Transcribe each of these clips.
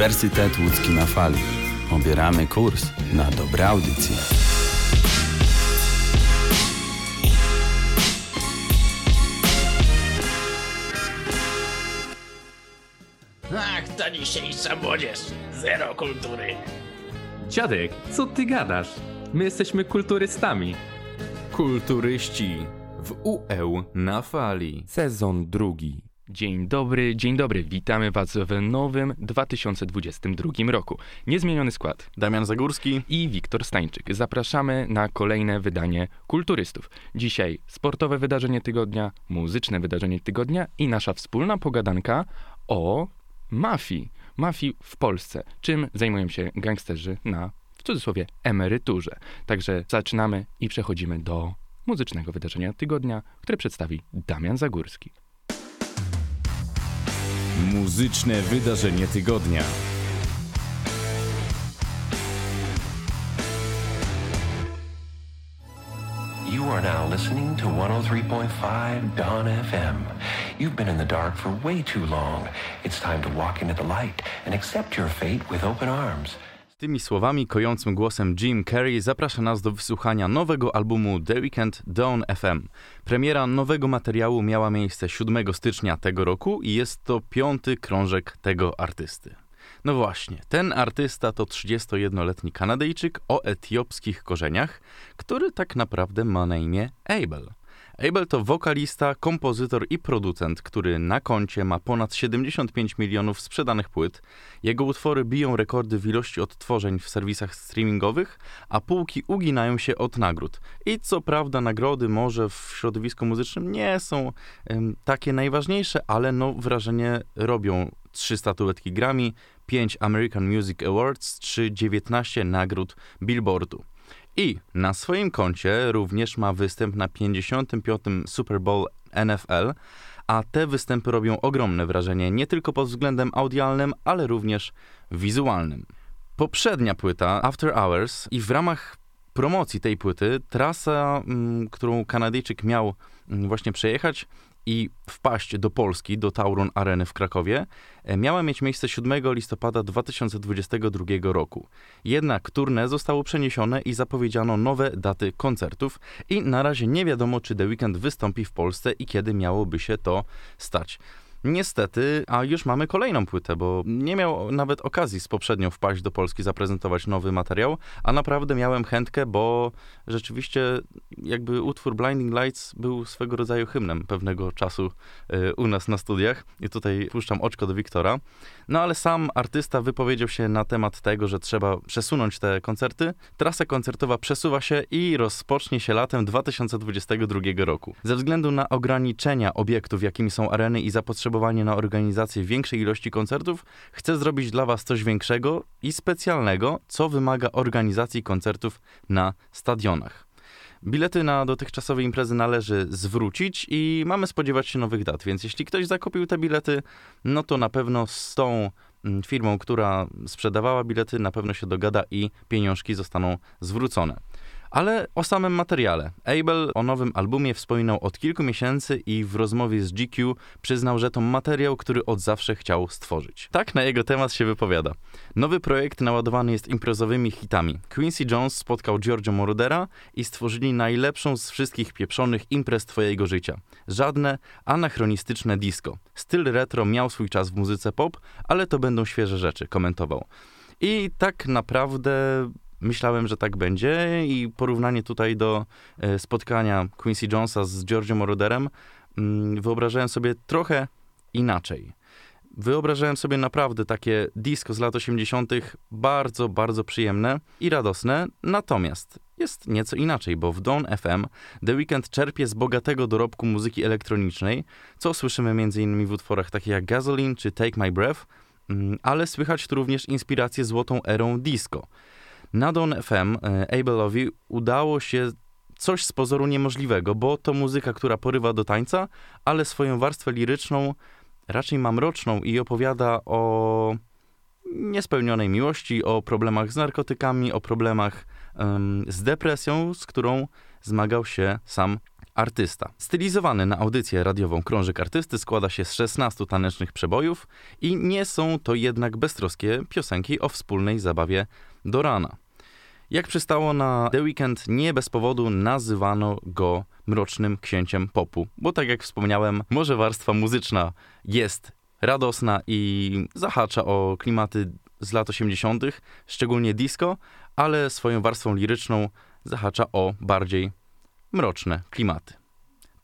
Uniwersytet Łódzki na fali. Obieramy kurs na dobre audycje. Ach, ta dzisiejsza młodzież. Zero kultury. Dziadek, co ty gadasz? My jesteśmy kulturystami. Kulturyści w UE na fali. Sezon drugi. Dzień dobry, dzień dobry. Witamy Was w nowym 2022 roku. Niezmieniony skład. Damian Zagórski. I Wiktor Stańczyk. Zapraszamy na kolejne wydanie Kulturystów. Dzisiaj sportowe wydarzenie tygodnia, muzyczne wydarzenie tygodnia i nasza wspólna pogadanka o mafii. Mafii w Polsce. Czym zajmują się gangsterzy na, w cudzysłowie, emeryturze. Także zaczynamy i przechodzimy do muzycznego wydarzenia tygodnia, które przedstawi Damian Zagórski. Muzyczne wydarzenie tygodnia. You are now listening to 103.5 Dawn FM. You've been in the dark for way too long. It's time to walk into the light and accept your fate with open arms. Tymi słowami kojącym głosem Jim Carrey zaprasza nas do wysłuchania nowego albumu The Weekend Dawn FM. Premiera nowego materiału miała miejsce 7 stycznia tego roku i jest to piąty krążek tego artysty. No właśnie, ten artysta to 31-letni Kanadyjczyk o etiopskich korzeniach, który tak naprawdę ma na imię Abel. Abel to wokalista, kompozytor i producent, który na koncie ma ponad 75 milionów sprzedanych płyt. Jego utwory biją rekordy w ilości odtworzeń w serwisach streamingowych, a półki uginają się od nagród. I co prawda nagrody może w środowisku muzycznym nie są takie najważniejsze, ale no wrażenie robią trzy statuetki Grammy, 5 American Music Awards czy 19 nagród Billboardu. I na swoim koncie również ma występ na 55. Super Bowl NFL, a te występy robią ogromne wrażenie nie tylko pod względem audialnym, ale również wizualnym. Poprzednia płyta After Hours i w ramach promocji tej płyty trasa, m, którą Kanadyjczyk miał m, właśnie przejechać, i wpaść do Polski, do Tauron Areny w Krakowie, miała mieć miejsce 7 listopada 2022 roku. Jednak tournée zostało przeniesione i zapowiedziano nowe daty koncertów i na razie nie wiadomo, czy The Weeknd wystąpi w Polsce i kiedy miałoby się to stać. Niestety, a już mamy kolejną płytę, bo nie miał nawet okazji z poprzednią wpaść do Polski, zaprezentować nowy materiał, a naprawdę miałem chętkę, bo rzeczywiście jakby utwór Blinding Lights był swego rodzaju hymnem pewnego czasu y, u nas na studiach i tutaj puszczam oczko do Wiktora. No ale sam artysta wypowiedział się na temat tego, że trzeba przesunąć te koncerty. Trasa koncertowa przesuwa się i rozpocznie się latem 2022 roku. Ze względu na ograniczenia obiektów, jakimi są areny i zapotrzebowanie na organizację większej ilości koncertów, chcę zrobić dla Was coś większego i specjalnego, co wymaga organizacji koncertów na stadionach. Bilety na dotychczasowe imprezy należy zwrócić i mamy spodziewać się nowych dat, więc jeśli ktoś zakupił te bilety, no to na pewno z tą firmą, która sprzedawała bilety, na pewno się dogada i pieniążki zostaną zwrócone. Ale o samym materiale. Abel o nowym albumie wspominał od kilku miesięcy i w rozmowie z GQ przyznał, że to materiał, który od zawsze chciał stworzyć. Tak na jego temat się wypowiada. Nowy projekt naładowany jest imprezowymi hitami. Quincy Jones spotkał Giorgio Morodera i stworzyli najlepszą z wszystkich pieprzonych imprez twojego życia. Żadne anachronistyczne disco. Styl retro miał swój czas w muzyce pop, ale to będą świeże rzeczy, komentował. I tak naprawdę myślałem, że tak będzie i porównanie tutaj do e, spotkania Quincy Jonesa z George'em Moroderem mm, wyobrażałem sobie trochę inaczej. Wyobrażałem sobie naprawdę takie disco z lat 80. bardzo, bardzo przyjemne i radosne, natomiast jest nieco inaczej, bo w Dawn FM The Weeknd czerpie z bogatego dorobku muzyki elektronicznej, co słyszymy m.in. w utworach takich jak Gasoline czy Take My Breath, mm, ale słychać tu również inspirację złotą erą disco. Na Don FM e, Abelowi udało się coś z pozoru niemożliwego, bo to muzyka, która porywa do tańca, ale swoją warstwę liryczną raczej ma mroczną i opowiada o niespełnionej miłości, o problemach z narkotykami, o problemach um, z depresją, z którą zmagał się sam Artysta. Stylizowany na audycję radiową Krążyk Artysty składa się z 16 tanecznych przebojów i nie są to jednak beztroskie piosenki o wspólnej zabawie do rana. Jak przystało na The Weeknd, nie bez powodu nazywano go mrocznym księciem popu, bo tak jak wspomniałem, może warstwa muzyczna jest radosna i zahacza o klimaty z lat 80., szczególnie disco, ale swoją warstwą liryczną zahacza o bardziej mroczne klimaty.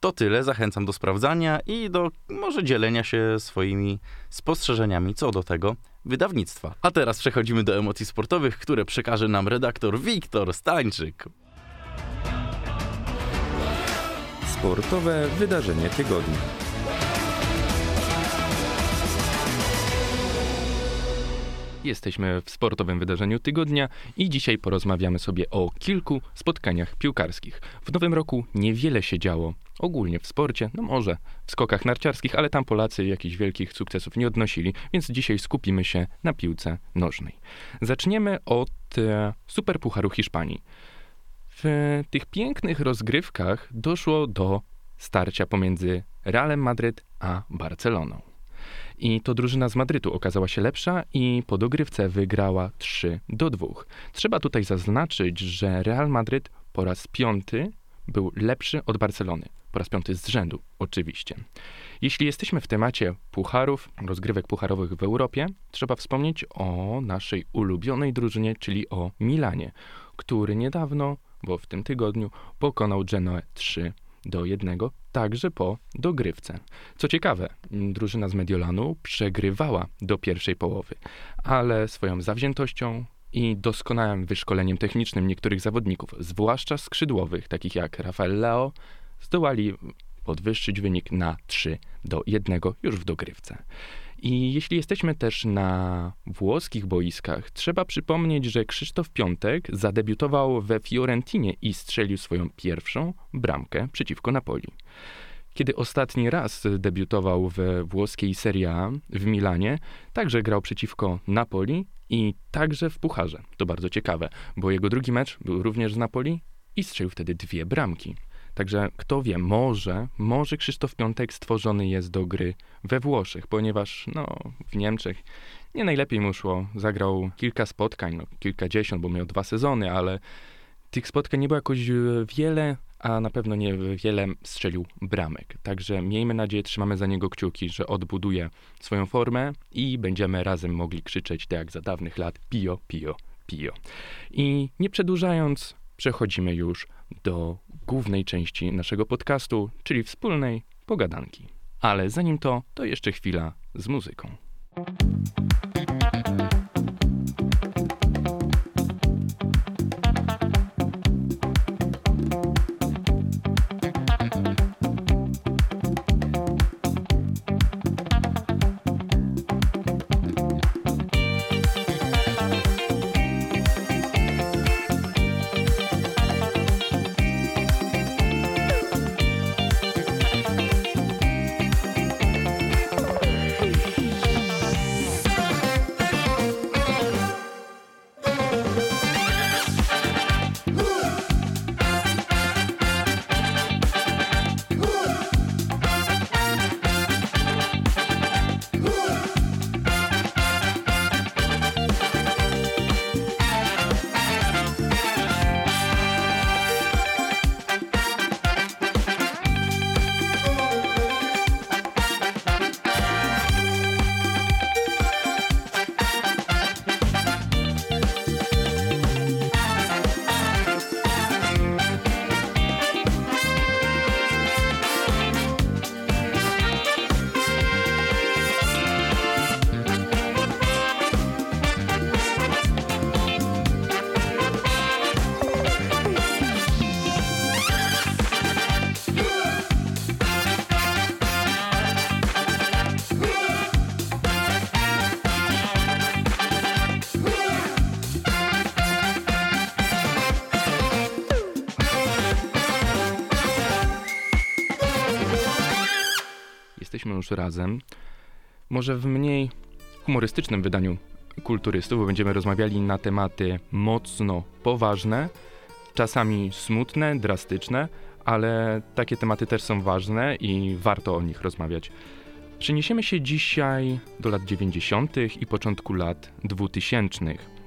To tyle, zachęcam do sprawdzania i do może dzielenia się swoimi spostrzeżeniami co do tego wydawnictwa. A teraz przechodzimy do emocji sportowych, które przekaże nam redaktor Wiktor Stańczyk. Sportowe wydarzenie tygodnia. Jesteśmy w sportowym wydarzeniu tygodnia i dzisiaj porozmawiamy sobie o kilku spotkaniach piłkarskich. W nowym roku niewiele się działo, ogólnie w sporcie, no może w skokach narciarskich, ale tam Polacy jakichś wielkich sukcesów nie odnosili, więc dzisiaj skupimy się na piłce nożnej. Zaczniemy od e, Superpucharu Hiszpanii. W tych pięknych rozgrywkach doszło do starcia pomiędzy Realem Madryt a Barceloną. I to drużyna z Madrytu okazała się lepsza i po dogrywce wygrała 3 do 2. Trzeba tutaj zaznaczyć, że Real Madryt po raz piąty był lepszy od Barcelony. Po raz piąty z rzędu, oczywiście. Jeśli jesteśmy w temacie pucharów, rozgrywek pucharowych w Europie, trzeba wspomnieć o naszej ulubionej drużynie, czyli o Milanie, który niedawno, bo w tym tygodniu, pokonał Genoę 3 do 1, także po dogrywce. Co ciekawe, drużyna z Mediolanu przegrywała do pierwszej połowy, ale swoją zawziętością i doskonałym wyszkoleniem technicznym niektórych zawodników, zwłaszcza skrzydłowych, takich jak Rafael Leo, zdołali podwyższyć wynik na 3 do 1 już w dogrywce. I jeśli jesteśmy też na włoskich boiskach, trzeba przypomnieć, że Krzysztof Piątek zadebiutował we Fiorentinie i strzelił swoją pierwszą bramkę przeciwko Napoli. Kiedy ostatni raz debiutował we włoskiej Serie A w Milanie, także grał przeciwko Napoli i także w Pucharze. To bardzo ciekawe, bo jego drugi mecz był również z Napoli i strzelił wtedy dwie bramki. Także kto wie, może, może Krzysztof Piątek stworzony jest do gry we Włoszech, ponieważ no, w Niemczech nie najlepiej mu szło. Zagrał kilka spotkań, no, kilkadziesiąt, bo miał dwa sezony, ale tych spotkań nie było jakoś e, wiele, a na pewno nie wiele strzelił bramek. Także miejmy nadzieję, trzymamy za niego kciuki, że odbuduje swoją formę i będziemy razem mogli krzyczeć tak jak za dawnych lat pio, pio, pio. I nie przedłużając, przechodzimy już do głównej części naszego podcastu, czyli wspólnej pogadanki. Ale zanim to, to jeszcze chwila z muzyką. Już razem. Może w mniej humorystycznym wydaniu kulturystów, bo będziemy rozmawiali na tematy mocno poważne, czasami smutne, drastyczne, ale takie tematy też są ważne i warto o nich rozmawiać. Przeniesiemy się dzisiaj do lat 90. i początku lat 2000.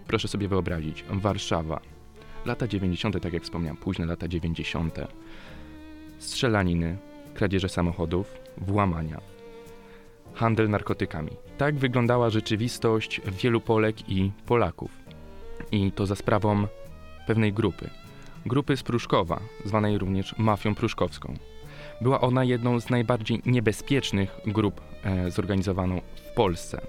Proszę sobie wyobrazić, Warszawa. Lata 90., tak jak wspomniałem, późne lata 90. Strzelaniny, kradzieże samochodów, włamania, handel narkotykami. Tak wyglądała rzeczywistość wielu Polek i Polaków. I to za sprawą pewnej grupy. Grupy z Pruszkowa, zwanej również mafią pruszkowską. Była ona jedną z najbardziej niebezpiecznych grup e, zorganizowaną w Polsce.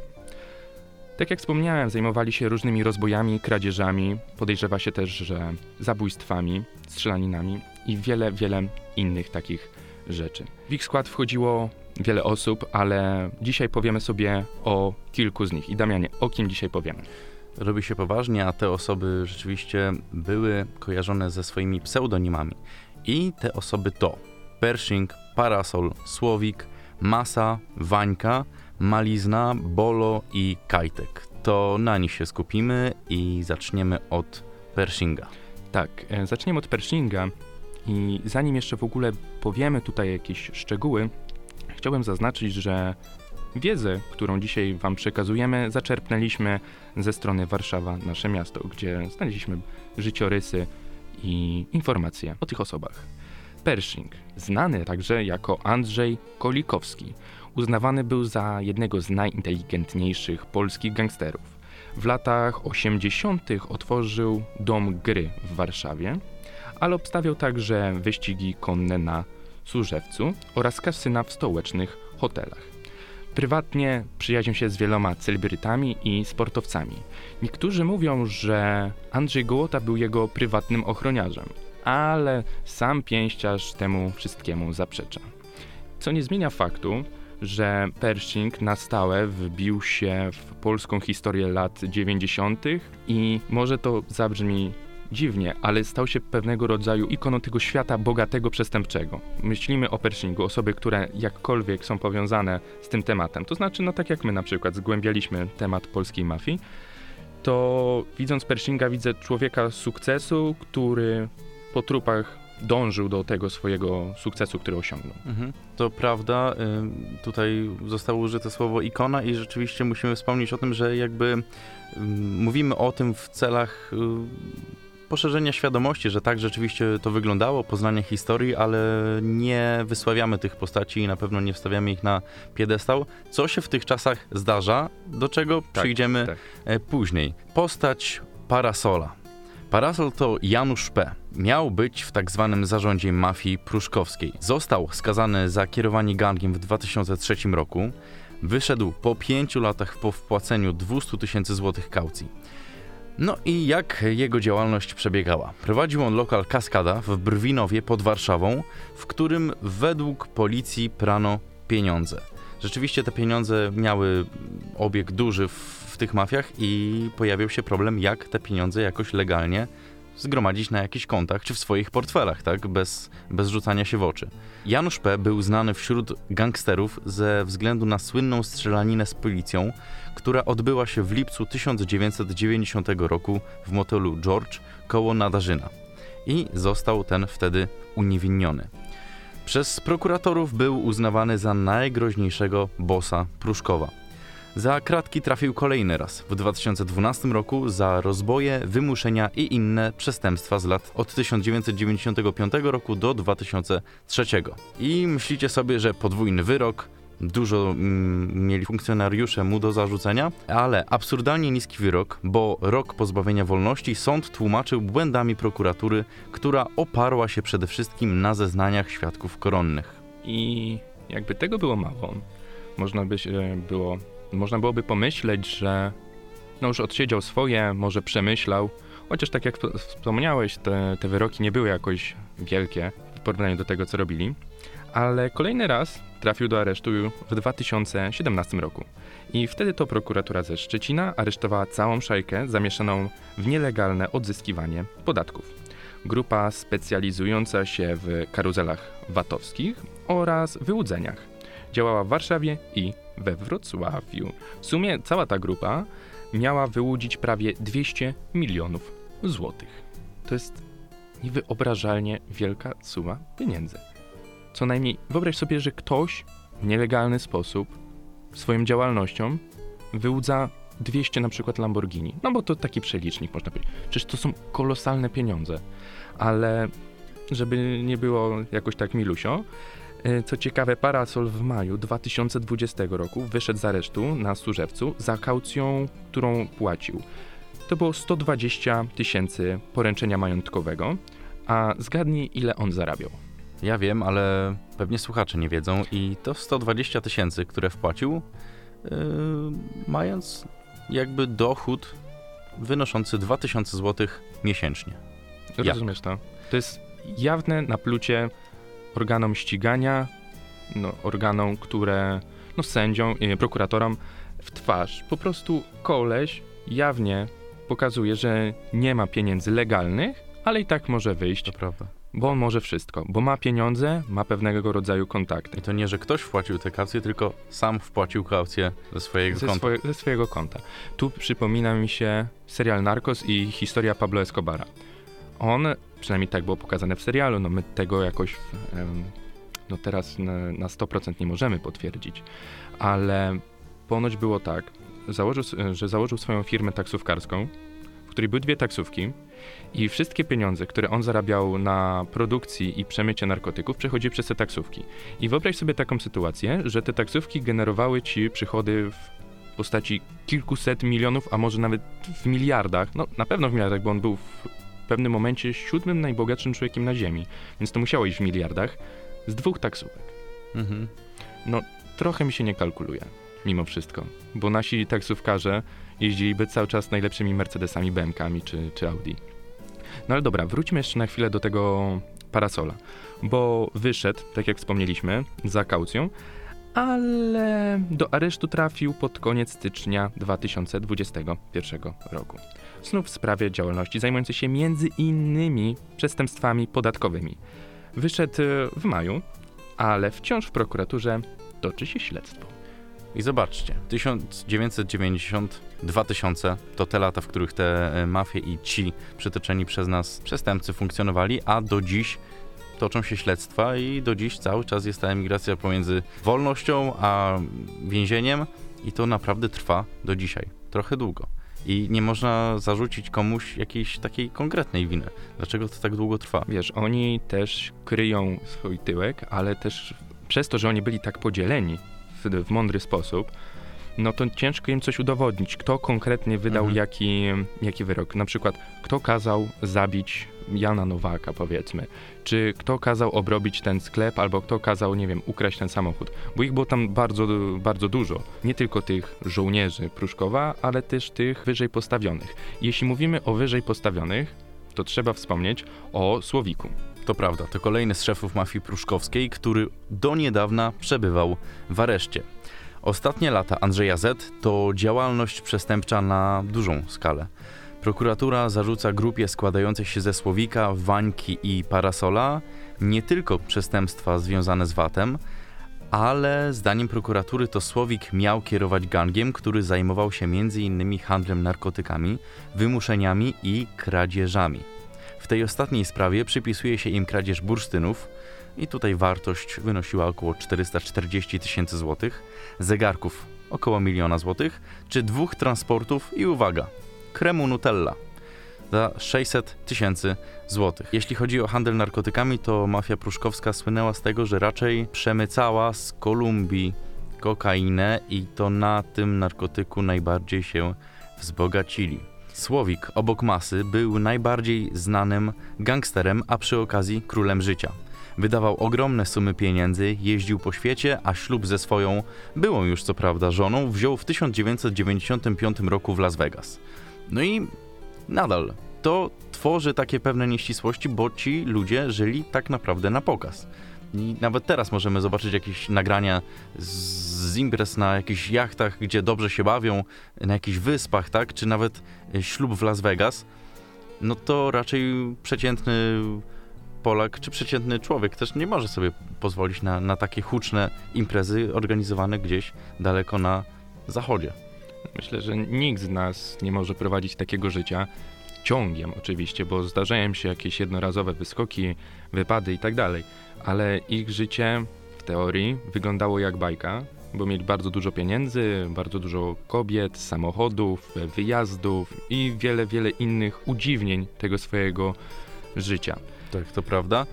Tak jak wspomniałem, zajmowali się różnymi rozbojami, kradzieżami, podejrzewa się też, że zabójstwami, strzelaninami i wiele, wiele innych takich rzeczy. W ich skład wchodziło wiele osób, ale dzisiaj powiemy sobie o kilku z nich. I Damianie, o kim dzisiaj powiemy? Robi się poważnie, a te osoby rzeczywiście były kojarzone ze swoimi pseudonimami. I te osoby to Pershing, Parasol, Słowik, Masa, Wańka, Malizna, Bolo i Kajtek. To na nich się skupimy i zaczniemy od Pershinga. Tak, e, zaczniemy od Pershinga i zanim jeszcze w ogóle powiemy tutaj jakieś szczegóły, chciałbym zaznaczyć, że wiedzę, którą dzisiaj Wam przekazujemy, zaczerpnęliśmy ze strony Warszawa Nasze Miasto, gdzie znaleźliśmy życiorysy i informacje o tych osobach. Pershing, znany także jako Andrzej Kolikowski, uznawany był za jednego z najinteligentniejszych polskich gangsterów. W latach 80. otworzył dom gry w Warszawie, ale obstawiał także wyścigi konne na Służewcu oraz kasyna w stołecznych hotelach. Prywatnie przyjaźnił się z wieloma celebrytami i sportowcami. Niektórzy mówią, że Andrzej Gołota był jego prywatnym ochroniarzem, ale sam pięściarz temu wszystkiemu zaprzecza. Co nie zmienia faktu, że Pershing na stałe wbił się w polską historię lat 90. i może to zabrzmi dziwnie, ale stał się pewnego rodzaju ikoną tego świata bogatego przestępczego. Myślimy o Pershingu, osoby, które jakkolwiek są powiązane z tym tematem. To znaczy, no tak jak my na przykład zgłębialiśmy temat polskiej mafii, to widząc Pershinga widzę człowieka sukcesu, który po trupach dążył do tego swojego sukcesu, który osiągnął. Mhm. To prawda, y, tutaj zostało użyte słowo ikona i rzeczywiście musimy wspomnieć o tym, że jakby y, mówimy o tym w celach y, poszerzenia świadomości, że tak rzeczywiście to wyglądało, poznania historii, ale nie wysławiamy tych postaci i na pewno nie wstawiamy ich na piedestał, co się w tych czasach zdarza, do czego Tak, przyjdziemy tak. e, później. Postać Parasola. Parasol to Janusz P. Miał być w tak zwanym zarządzie mafii pruszkowskiej. Został skazany za kierowanie gangiem w 2003 roku. Wyszedł po pięciu latach po wpłaceniu 200 tysięcy złotych kaucji. No i jak jego działalność przebiegała? Prowadził on lokal Kaskada w Brwinowie pod Warszawą, w którym według policji prano pieniądze. Rzeczywiście te pieniądze miały obieg duży w, w tych mafiach i pojawiał się problem, jak te pieniądze jakoś legalnie zgromadzić na jakichś kontach czy w swoich portfelach, tak, bez, bez rzucania się w oczy. Janusz P. był znany wśród gangsterów ze względu na słynną strzelaninę z policją, która odbyła się w lipcu 1990 roku w motelu George koło Nadarzyna. I został ten wtedy uniewinniony. Przez prokuratorów był uznawany za najgroźniejszego bossa Pruszkowa. Za kratki trafił kolejny raz w 2012 roku za rozboje, wymuszenia i inne przestępstwa z lat od 1995 roku do 2003. I myślicie sobie, że podwójny wyrok, dużo mm, mieli funkcjonariusze mu do zarzucenia, ale absurdalnie niski wyrok, bo rok pozbawienia wolności sąd tłumaczył błędami prokuratury, która oparła się przede wszystkim na zeznaniach świadków koronnych. I jakby tego było mało, można by się było, można byłoby pomyśleć, że no już odsiedział swoje, może przemyślał, chociaż tak jak wsp- wspomniałeś, te, te wyroki nie były jakoś wielkie w porównaniu do tego, co robili, ale kolejny raz trafił do aresztu w 2017 roku. I wtedy to prokuratura ze Szczecina aresztowała całą szajkę zamieszaną w nielegalne odzyskiwanie podatków. Grupa specjalizująca się w karuzelach VAT-owskich oraz wyłudzeniach. Działała w Warszawie i we Wrocławiu. W sumie cała ta grupa miała wyłudzić prawie 200 milionów złotych. To jest niewyobrażalnie wielka suma pieniędzy. Co najmniej wyobraź sobie, że ktoś w nielegalny sposób swoją działalnością wyłudza 200 na przykład Lamborghini. No bo to taki przelicznik można powiedzieć. Przecież to są kolosalne pieniądze. Ale żeby nie było jakoś tak milusio, co ciekawe, Parasol w maju 2020 roku wyszedł z aresztu na Służewcu za kaucją, którą płacił. To było 120 tysięcy poręczenia majątkowego, a zgadnij ile on zarabiał. Ja wiem, ale pewnie słuchacze nie wiedzą i to 120 tysięcy, które wpłacił, yy, mając jakby dochód wynoszący 2000 zł miesięcznie. Jak? Rozumiesz to? To jest jawne naplucie organom ścigania, no, organom, które, no sędziom, y, prokuratorom w twarz. Po prostu koleś jawnie pokazuje, że nie ma pieniędzy legalnych, ale i tak może wyjść, To prawda. bo on może wszystko, bo ma pieniądze, ma pewnego rodzaju kontakty. I to nie, że ktoś wpłacił tę kaucję, tylko sam wpłacił kaucję ze swojego Ze, konta. swoje, ze swojego konta. Tu przypomina mi się serial Narcos i historia Pablo Escobara. On, przynajmniej tak było pokazane w serialu, no my tego jakoś no teraz na, na 100% nie możemy potwierdzić, ale ponoć było tak, założył, że założył swoją firmę taksówkarską, w której były dwie taksówki i wszystkie pieniądze, które on zarabiał na produkcji i przemycie narkotyków, przechodziły przez te taksówki. I wyobraź sobie taką sytuację, że te taksówki generowały ci przychody w postaci kilkuset milionów, a może nawet w miliardach. No, na pewno w miliardach, bo on był w pewnym momencie siódmym najbogatszym człowiekiem na Ziemi, więc to musiało iść w miliardach z dwóch taksówek. Mhm. Trochę mi się nie kalkuluje, mimo wszystko, bo nasi taksówkarze jeździliby cały czas najlepszymi Mercedesami, BMKami czy, czy Audi. No ale dobra, wróćmy jeszcze na chwilę do tego parasola, bo wyszedł, tak jak wspomnieliśmy, za kaucją, ale do aresztu trafił pod koniec stycznia 2021 roku. Znów w sprawie działalności zajmującej się między innymi przestępstwami podatkowymi. Wyszedł e, w maju, ale wciąż w prokuraturze toczy się śledztwo. I zobaczcie, 1990-2000 to te lata, w których te e, mafie i ci przytoczeni przez nas przestępcy funkcjonowali, a do dziś toczą się śledztwa i do dziś cały czas jest ta emigracja pomiędzy wolnością a więzieniem i to naprawdę trwa do dzisiaj. Trochę długo. I nie można zarzucić komuś jakiejś takiej konkretnej winy. Dlaczego to tak długo trwa? Wiesz, oni też kryją swój tyłek, ale też przez to, że oni byli tak podzieleni w, w mądry sposób, no to ciężko im coś udowodnić, kto konkretnie wydał Mhm. jaki, jaki wyrok. Na przykład, kto kazał zabić Jana Nowaka, powiedzmy, czy kto kazał obrobić ten sklep, albo kto kazał, nie wiem, ukraść ten samochód. Bo ich było tam bardzo, bardzo dużo. Nie tylko tych żołnierzy Pruszkowa, ale też tych wyżej postawionych. Jeśli mówimy o wyżej postawionych, to trzeba wspomnieć o Słowiku. To prawda, to kolejny z szefów mafii pruszkowskiej, który do niedawna przebywał w areszcie. Ostatnie lata Andrzeja Z to działalność przestępcza na dużą skalę. Prokuratura zarzuca grupie składającej się ze Słowika, Wańki i Parasola nie tylko przestępstwa związane z VAT-em, ale zdaniem prokuratury to Słowik miał kierować gangiem, który zajmował się m.in. handlem narkotykami, wymuszeniami i kradzieżami. W tej ostatniej sprawie przypisuje się im kradzież bursztynów i tutaj wartość wynosiła około 440 tysięcy złotych, zegarków około miliona złotych, czy dwóch transportów i uwaga, kremu Nutella za 600 tysięcy złotych. Jeśli chodzi o handel narkotykami, to mafia pruszkowska słynęła z tego, że raczej przemycała z Kolumbii kokainę i to na tym narkotyku najbardziej się wzbogacili. Słowik obok masy był najbardziej znanym gangsterem, a przy okazji królem życia. Wydawał ogromne sumy pieniędzy, jeździł po świecie, a ślub ze swoją, byłą już co prawda żoną, wziął w 1995 roku w Las Vegas. No i nadal to tworzy takie pewne nieścisłości, bo ci ludzie żyli tak naprawdę na pokaz. I nawet teraz możemy zobaczyć jakieś nagrania z, imprez na jakichś jachtach, gdzie dobrze się bawią, na jakichś wyspach, tak? Czy nawet e, ślub w Las Vegas. No to raczej przeciętny Polak czy przeciętny człowiek też nie może sobie pozwolić na, na takie huczne imprezy organizowane gdzieś daleko na zachodzie. Myślę, że nikt z nas nie może prowadzić takiego życia ciągiem oczywiście, bo zdarzają się jakieś jednorazowe wyskoki, wypady i tak dalej, ale ich życie w teorii wyglądało jak bajka, bo mieli bardzo dużo pieniędzy, bardzo dużo kobiet, samochodów, wyjazdów i wiele, wiele innych udziwnień tego swojego życia. Tak, to prawda.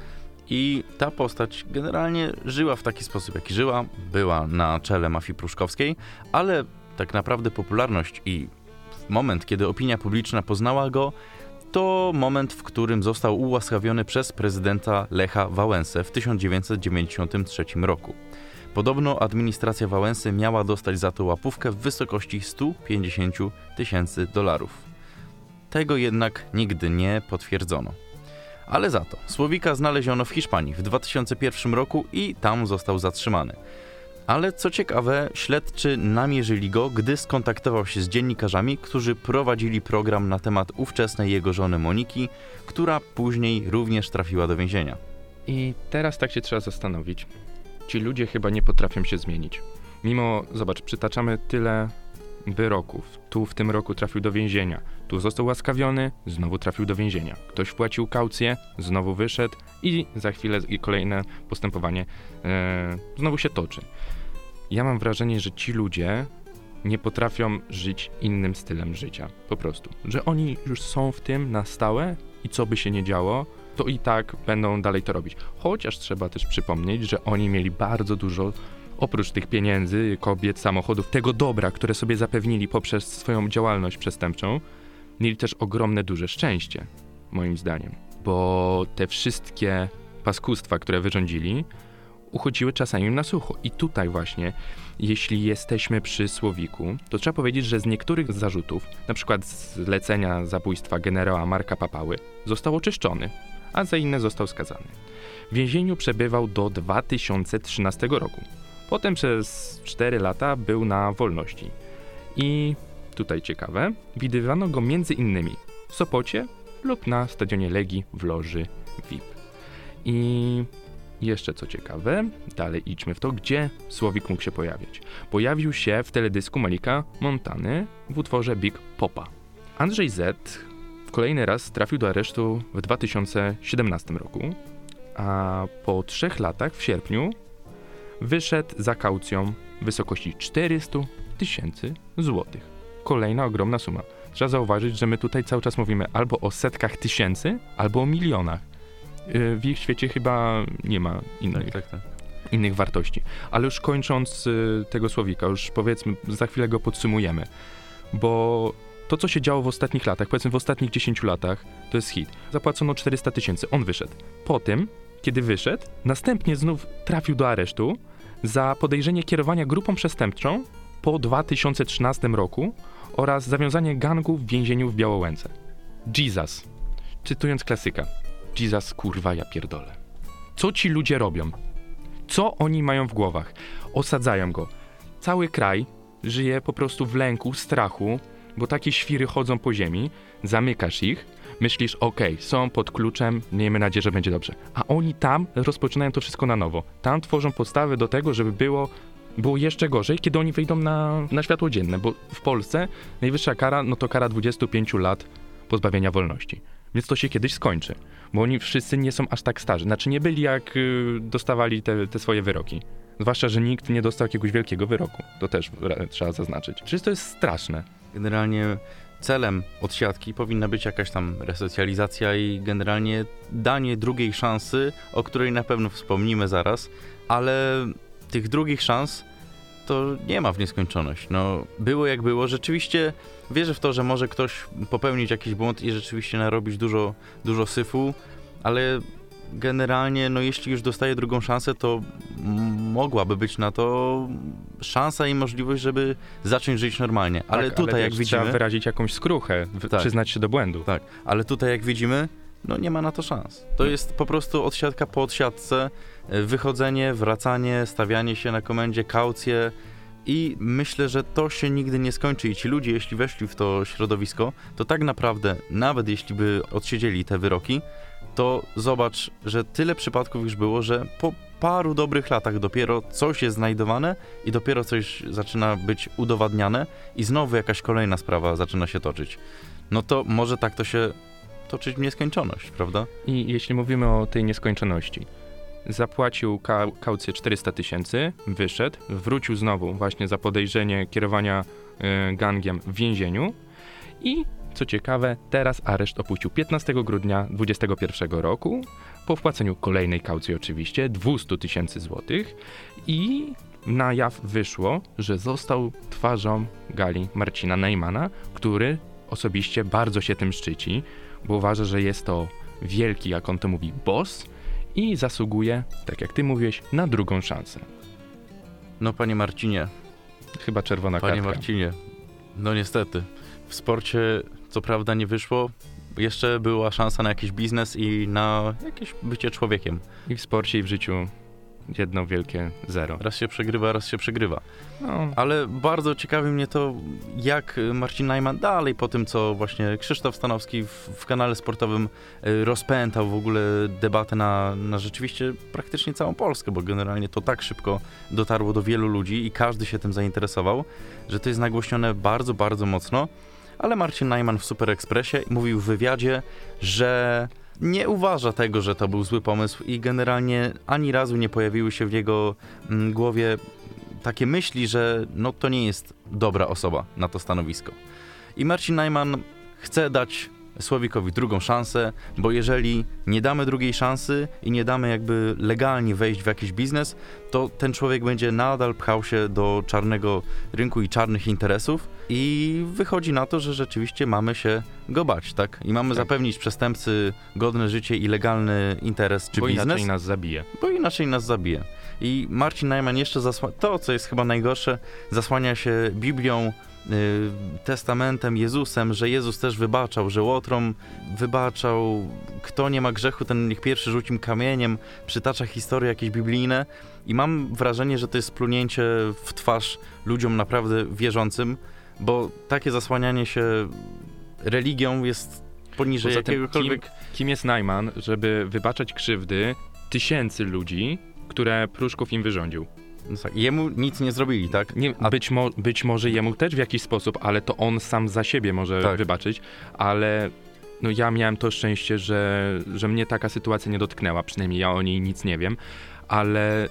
I ta postać generalnie żyła w taki sposób, jaki żyła, była na czele mafii pruszkowskiej, ale tak naprawdę popularność i moment, kiedy opinia publiczna poznała go, to moment, w którym został ułaskawiony przez prezydenta Lecha Wałęsę w 1993 roku. Podobno administracja Wałęsy miała dostać za to łapówkę w wysokości 150 tysięcy dolarów. Tego jednak nigdy nie potwierdzono. Ale za to Słowika znaleziono w Hiszpanii w 2001 roku i tam został zatrzymany. Ale co ciekawe, śledczy namierzyli go, gdy skontaktował się z dziennikarzami, którzy prowadzili program na temat ówczesnej jego żony Moniki, która później również trafiła do więzienia. I teraz tak się trzeba zastanowić. Ci ludzie chyba nie potrafią się zmienić. Mimo, zobacz, przytaczamy tyle wyroków. Tu w tym roku trafił do więzienia. Tu został łaskawiony, znowu trafił do więzienia. Ktoś wpłacił kaucję, znowu wyszedł i za chwilę kolejne postępowanie e, znowu się toczy. Ja mam wrażenie, że ci ludzie nie potrafią żyć innym stylem życia. Po prostu. Że oni już są w tym na stałe i co by się nie działo, to i tak będą dalej to robić. Chociaż trzeba też przypomnieć, że oni mieli bardzo dużo oprócz tych pieniędzy, kobiet, samochodów, tego dobra, które sobie zapewnili poprzez swoją działalność przestępczą, mieli też ogromne, duże szczęście, moim zdaniem. Bo te wszystkie paskustwa, które wyrządzili, uchodziły czasami na sucho. I tutaj właśnie, jeśli jesteśmy przy Słowiku, to trzeba powiedzieć, że z niektórych zarzutów, na przykład zlecenia zabójstwa generała Marka Papały, został oczyszczony, a za inne został skazany. W więzieniu przebywał do 2013 roku. Potem przez 4 lata był na wolności. I tutaj ciekawe, widywano go między innymi w Sopocie lub na stadionie Legii w loży VIP. I jeszcze co ciekawe, dalej idźmy w to, gdzie Słowik mógł się pojawić. Pojawił się w teledysku Malika Montany w utworze Big Popa. Andrzej Z kolejny raz trafił do aresztu w 2017 roku, a po trzech latach w sierpniu wyszedł za kaucją w wysokości 400 tysięcy złotych. Kolejna ogromna suma. Trzeba zauważyć, że my tutaj cały czas mówimy albo o setkach tysięcy, albo o milionach. Yy, W ich świecie chyba nie ma innych, tak, tak. innych wartości. Ale już kończąc y, tego słowika, już powiedzmy, za chwilę go podsumujemy, bo to, co się działo w ostatnich latach, powiedzmy w ostatnich 10 latach, to jest hit. Zapłacono 400 tysięcy, on wyszedł. Po tym, kiedy wyszedł, następnie znów trafił do aresztu za podejrzenie kierowania grupą przestępczą po 2013 roku oraz zawiązanie gangu w więzieniu w Białołęce. Jesus. Cytując klasyka. Jesus, kurwa, ja pierdolę. Co ci ludzie robią? Co oni mają w głowach? Osadzają go. Cały kraj żyje po prostu w lęku, strachu, bo takie świry chodzą po ziemi, zamykasz ich, myślisz, okej, są pod kluczem, miejmy nadzieję, że będzie dobrze. A oni tam rozpoczynają to wszystko na nowo. Tam tworzą podstawy do tego, żeby było, było jeszcze gorzej, kiedy oni wyjdą na, na światło dzienne, bo w Polsce najwyższa kara, no to kara 25 lat pozbawienia wolności. Więc to się kiedyś skończy, bo oni wszyscy nie są aż tak starzy. Znaczy nie byli jak y, dostawali te, te swoje wyroki. Zwłaszcza, że nikt nie dostał jakiegoś wielkiego wyroku. To też trzeba zaznaczyć. Przecież to jest straszne. Generalnie celem odsiadki powinna być jakaś tam resocjalizacja i generalnie danie drugiej szansy, o której na pewno wspomnimy zaraz, ale tych drugich szans to nie ma w nieskończoność. No, było jak było. Rzeczywiście wierzę w to, że może ktoś popełnić jakiś błąd i rzeczywiście narobić dużo, dużo syfu, ale generalnie, no jeśli już dostaje drugą szansę, to mogłaby być na to szansa i możliwość, żeby zacząć żyć normalnie. Ale Tak, tutaj, jak wiesz, widzimy... Trzeba wyrazić jakąś skruchę, Tak. przyznać się do błędu. Tak, ale tutaj jak widzimy, no nie ma na to szans. To jest po prostu odsiadka po odsiadce, wychodzenie, wracanie, stawianie się na komendzie, kaucje i myślę, że to się nigdy nie skończy i ci ludzie, jeśli weszli w to środowisko, to tak naprawdę, nawet jeśli by odsiedzieli te wyroki, to zobacz, że tyle przypadków już było, że po paru dobrych latach dopiero coś jest znajdowane i dopiero coś zaczyna być udowadniane i znowu jakaś kolejna sprawa zaczyna się toczyć. no to może tak to się toczyć w nieskończoność, prawda? I jeśli mówimy o tej nieskończoności, zapłacił ka- kaucję 400 tysięcy, wyszedł, wrócił znowu właśnie za podejrzenie kierowania y, gangiem w więzieniu i co ciekawe, teraz areszt opuścił 15 grudnia 2021 roku po wpłaceniu kolejnej kaucji oczywiście 200 tysięcy złotych i na jaw wyszło, że został twarzą gali Marcina Neymana, który osobiście bardzo się tym szczyci, bo uważa, że jest to wielki, jak on to mówi, boss i zasługuje, tak jak ty mówiłeś, na drugą szansę. No panie Marcinie, Chyba czerwona panie kartka. Marcinie, no niestety, w sporcie co prawda nie wyszło, jeszcze była szansa na jakiś biznes i na jakieś bycie człowiekiem. I w sporcie i w życiu jedno wielkie zero. Raz się przegrywa, raz się przegrywa. No, Ale bardzo ciekawi mnie to, jak Marcin Najman dalej po tym, co właśnie Krzysztof Stanowski w, w kanale sportowym y, rozpętał w ogóle debatę na, na rzeczywiście praktycznie całą Polskę, bo generalnie to tak szybko dotarło do wielu ludzi i każdy się tym zainteresował, że to jest nagłośnione bardzo, bardzo mocno. Ale Marcin Najman w Super Expressie mówił w wywiadzie, że nie uważa tego, że to był zły pomysł i generalnie ani razu nie pojawiły się w jego mm, głowie takie myśli, że no to nie jest dobra osoba na to stanowisko. I Marcin Najman chce dać Słowikowi drugą szansę, bo jeżeli nie damy drugiej szansy i nie damy jakby legalnie wejść w jakiś biznes, to ten człowiek będzie nadal pchał się do czarnego rynku i czarnych interesów i wychodzi na to, że rzeczywiście mamy się go bać, tak? I mamy Tak. zapewnić przestępcy godne życie i legalny interes czy bo biznes inaczej nas zabije. bo inaczej nas zabije. I Marcin Najman jeszcze zasłania, to co jest chyba najgorsze, zasłania się Biblią, testamentem, Jezusem, że Jezus też wybaczał, że Łotrom wybaczał, kto nie ma grzechu, ten niech pierwszy rzuci kamieniem, przytacza historie jakieś biblijne. I mam wrażenie, że to jest splunięcie w twarz ludziom naprawdę wierzącym, bo takie zasłanianie się religią jest poniżej Poza tym, jakiegokolwiek... Kim jest Najman, żeby wybaczać krzywdy tysięcy ludzi, które Pruszków im wyrządził? No tak, Jemu nic nie zrobili, tak? Nie, A- być, mo, być może jemu też w jakiś sposób, ale to on sam za siebie może Tak. wybaczyć, ale no ja miałem to szczęście, że, że mnie taka sytuacja nie dotknęła, przynajmniej ja o niej nic nie wiem, ale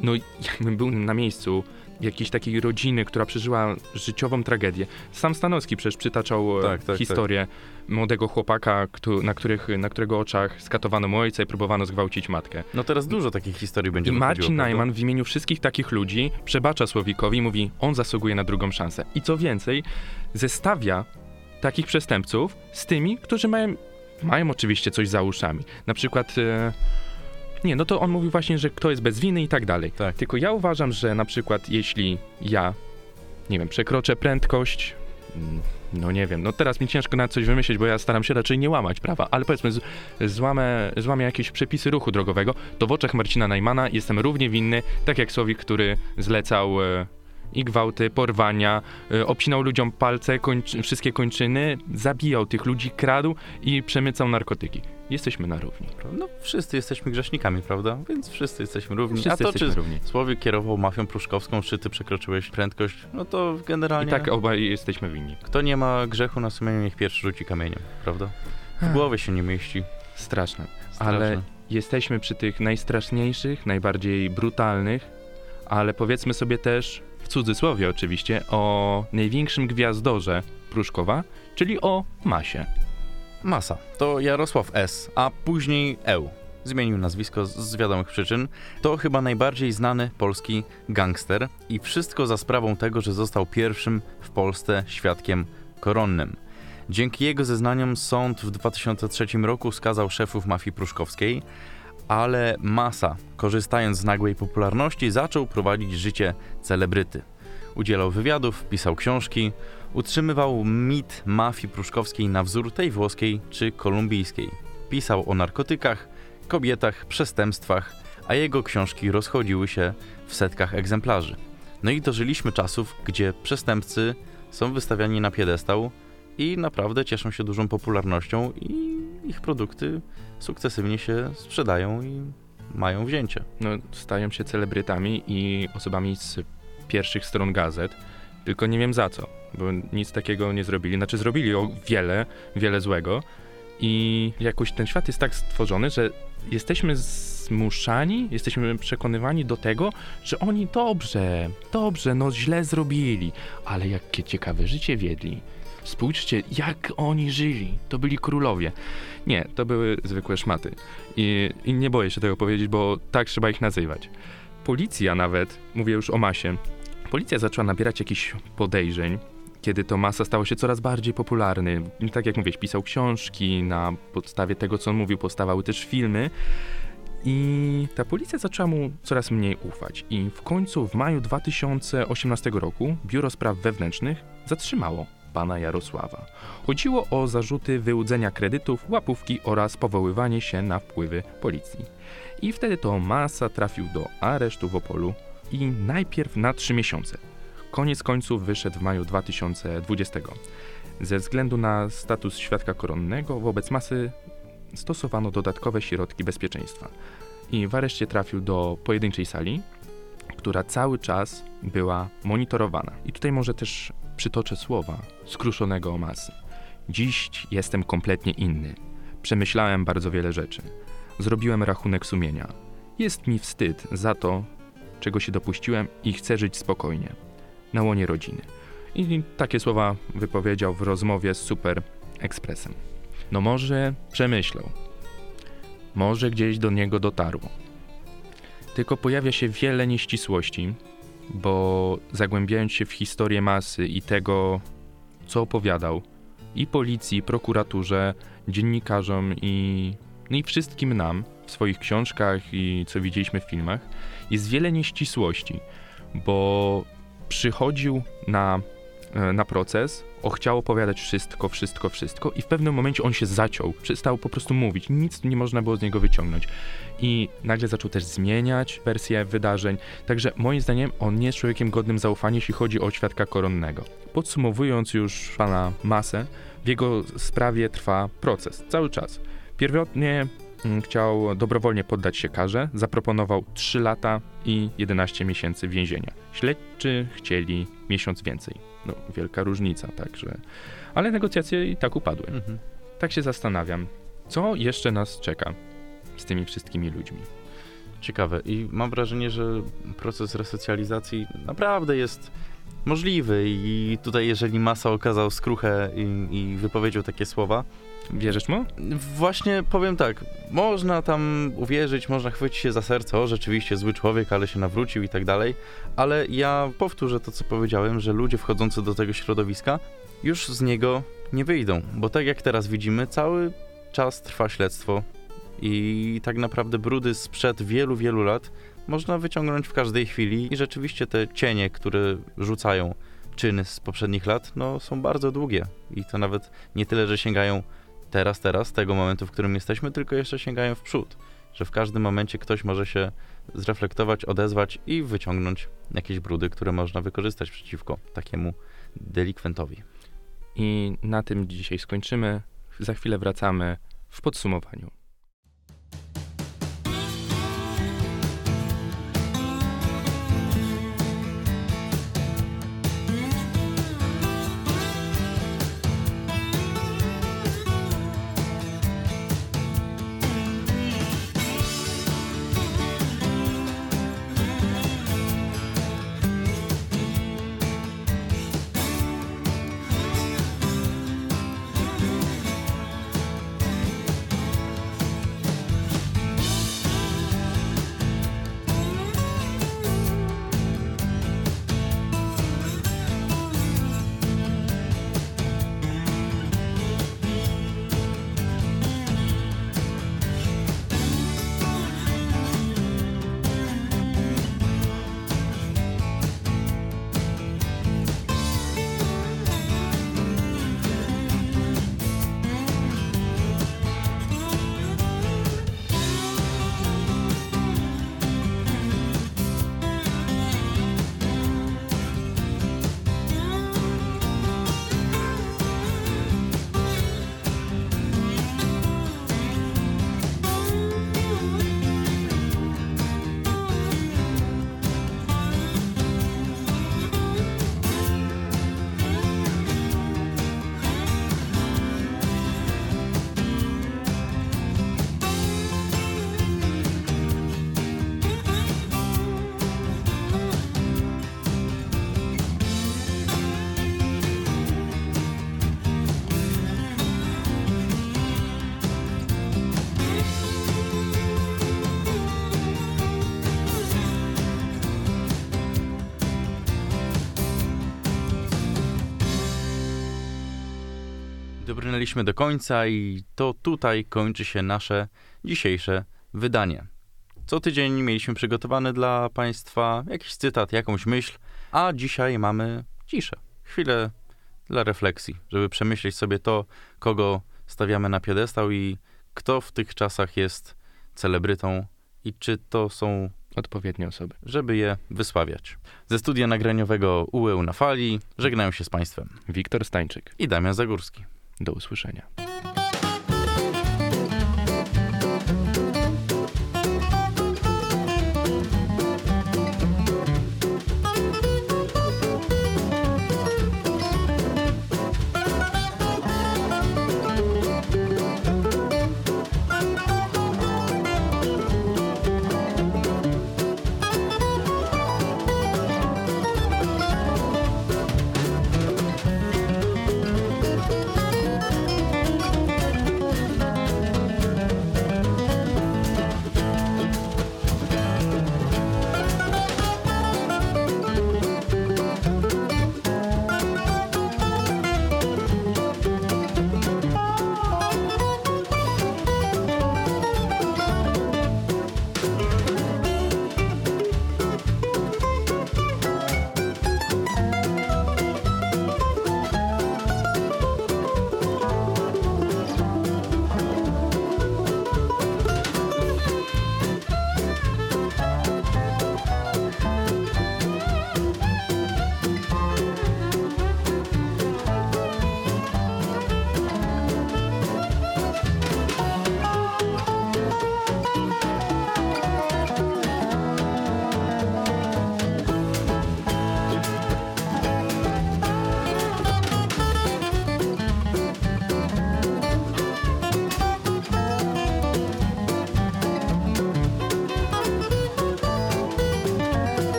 no jakbym był na miejscu jakiejś takiej rodziny, która przeżyła życiową tragedię. Sam Stanowski przecież przytaczał e, Tak, tak, historię młodego chłopaka, któ- na, których, na którego oczach skatowano mu ojca i próbowano zgwałcić matkę. No teraz dużo takich historii będzie I Marcin? Najman w imieniu wszystkich takich ludzi przebacza Słowikowi i mówi, on zasługuje na drugą szansę. I co więcej, zestawia takich przestępców z tymi, którzy mają, mają oczywiście coś za uszami. Na przykład, e, nie, no to on mówi właśnie, że kto jest bez winy i tak dalej. Tak. Tylko ja uważam, że na przykład jeśli ja, nie wiem, przekroczę prędkość, mm, no nie wiem, no teraz mi ciężko na coś wymyślić, bo ja staram się raczej nie łamać prawa, ale powiedzmy, z, złamę, złamię jakieś przepisy ruchu drogowego, to w oczach Marcina Najmana jestem równie winny, tak jak Słowik, który zlecał e, i gwałty, porwania, e, obcinał ludziom palce, kończy, wszystkie kończyny, zabijał tych ludzi, kradł i przemycał narkotyki. Jesteśmy na równi. No wszyscy jesteśmy grzesznikami, prawda? Więc wszyscy jesteśmy równi. Wszyscy A to czy równi. Słowik kierował mafią pruszkowską, czy ty przekroczyłeś prędkość, no to I generalnie tak obaj jesteśmy winni. kto nie ma grzechu na sumieniu, niech pierwszy rzuci kamieniem, prawda? W głowie się nie mieści. Straszne. Straszne. Ale jesteśmy przy tych najstraszniejszych, najbardziej brutalnych, ale powiedzmy sobie też, w cudzysłowie oczywiście, o największym gwiazdorze Pruszkowa, czyli o Masie. Masa. To Jarosław S., a później Eł. Zmienił nazwisko z, wiadomych przyczyn. To chyba najbardziej znany polski gangster i wszystko za sprawą tego, że został pierwszym w Polsce świadkiem koronnym. Dzięki jego zeznaniom sąd w 2003 roku skazał szefów mafii pruszkowskiej, ale Masa, korzystając z nagłej popularności, zaczął prowadzić życie celebryty. Udzielał wywiadów, pisał książki, utrzymywał mit mafii pruszkowskiej na wzór tej włoskiej czy kolumbijskiej. Pisał o narkotykach, kobietach, przestępstwach, a jego książki rozchodziły się w setkach egzemplarzy. No i dożyliśmy czasów, gdzie przestępcy są wystawiani na piedestał i naprawdę cieszą się dużą popularnością i ich produkty sukcesywnie się sprzedają i mają wzięcie. No, stają się celebrytami i osobami z pierwszych stron gazet. Tylko nie wiem za co, bo nic takiego nie zrobili. Znaczy zrobili o wiele, wiele złego i jakoś ten świat jest tak stworzony, że jesteśmy zmuszani, jesteśmy przekonywani do tego, że oni dobrze, dobrze, no źle zrobili, ale jakie ciekawe życie wiedli. Spójrzcie, jak oni żyli. To byli królowie. Nie, to były zwykłe szmaty. I, I nie boję się tego powiedzieć, bo tak trzeba ich nazywać. Policja nawet, mówię już o masie, policja zaczęła nabierać jakichś podejrzeń, kiedy to Masa stało się coraz bardziej popularny. Tak jak mówię, pisał książki, na podstawie tego, co on mówił, powstawały też filmy. I ta policja zaczęła mu coraz mniej ufać. I w końcu w maju 2018 roku Biuro Spraw Wewnętrznych zatrzymało pana Jarosława. Chodziło o zarzuty wyłudzenia kredytów, łapówki oraz powoływanie się na wpływy policji. I wtedy to Masa trafił do aresztu w Opolu i najpierw na trzy miesiące. Koniec końców wyszedł w maju 2020. Ze względu na status świadka koronnego wobec Masy stosowano dodatkowe środki bezpieczeństwa. I w areszcie trafił do pojedynczej sali, która cały czas była monitorowana. I tutaj może też przytoczę słowa skruszonego masy. Dziś jestem kompletnie inny. Przemyślałem bardzo wiele rzeczy. Zrobiłem rachunek sumienia. Jest mi wstyd za to, czego się dopuściłem i chcę żyć spokojnie, na łonie rodziny. I takie słowa wypowiedział w rozmowie z Super Expressem. No może przemyślał. Może gdzieś do niego dotarło. Tylko pojawia się wiele nieścisłości, bo zagłębiając się w historię masy i tego, co opowiadał i policji, i prokuraturze, dziennikarzom i, no i wszystkim nam w swoich książkach i co widzieliśmy w filmach, jest wiele nieścisłości, bo przychodził na, e, na proces, o chciał opowiadać wszystko, wszystko, wszystko i w pewnym momencie on się zaciął, przestał po prostu mówić, nic nie można było z niego wyciągnąć. I nagle zaczął też zmieniać wersję wydarzeń, także moim zdaniem on nie jest człowiekiem godnym zaufania, jeśli chodzi o świadka koronnego. Podsumowując już pana Masę, w jego sprawie trwa proces, cały czas. Pierwotnie mm, chciał dobrowolnie poddać się karze, zaproponował 3 lata i 11 miesięcy więzienia. Śledczy chcieli miesiąc więcej. No, wielka różnica, także. Ale negocjacje i tak upadły. Mhm. Tak się zastanawiam, co jeszcze nas czeka z tymi wszystkimi ludźmi. Ciekawe. I mam wrażenie, że proces resocjalizacji naprawdę jest możliwy i tutaj jeżeli Masa okazał skruchę i, i wypowiedział takie słowa, Wierzysz mu? Właśnie powiem tak, można tam uwierzyć, można chwycić się za serce, o rzeczywiście zły człowiek, ale się nawrócił i tak dalej, ale ja powtórzę to, co powiedziałem, że ludzie wchodzący do tego środowiska już z niego nie wyjdą, bo tak jak teraz widzimy, cały czas trwa śledztwo i tak naprawdę brudy sprzed wielu, wielu lat można wyciągnąć w każdej chwili i rzeczywiście te cienie, które rzucają czyny z poprzednich lat, no są bardzo długie i to nawet nie tyle, że sięgają teraz, teraz, tego momentu, w którym jesteśmy, tylko jeszcze sięgają w przód. Że w każdym momencie ktoś może się zreflektować, odezwać i wyciągnąć jakieś brudy, które można wykorzystać przeciwko takiemu delikwentowi. I na tym dzisiaj skończymy. Za chwilę wracamy w podsumowaniu. Dobrnęliśmy do końca i to tutaj kończy się nasze dzisiejsze wydanie. Co tydzień mieliśmy przygotowane dla Państwa jakiś cytat, jakąś myśl, a dzisiaj mamy ciszę. Chwilę dla refleksji, żeby przemyśleć sobie to, kogo stawiamy na piedestał i kto w tych czasach jest celebrytą i czy to są, Odpowiednie osoby. żeby je wysławiać. Ze studia nagraniowego UEU na fali żegnają się z Państwem Wiktor Stańczyk. i Damian Zagórski. Do usłyszenia.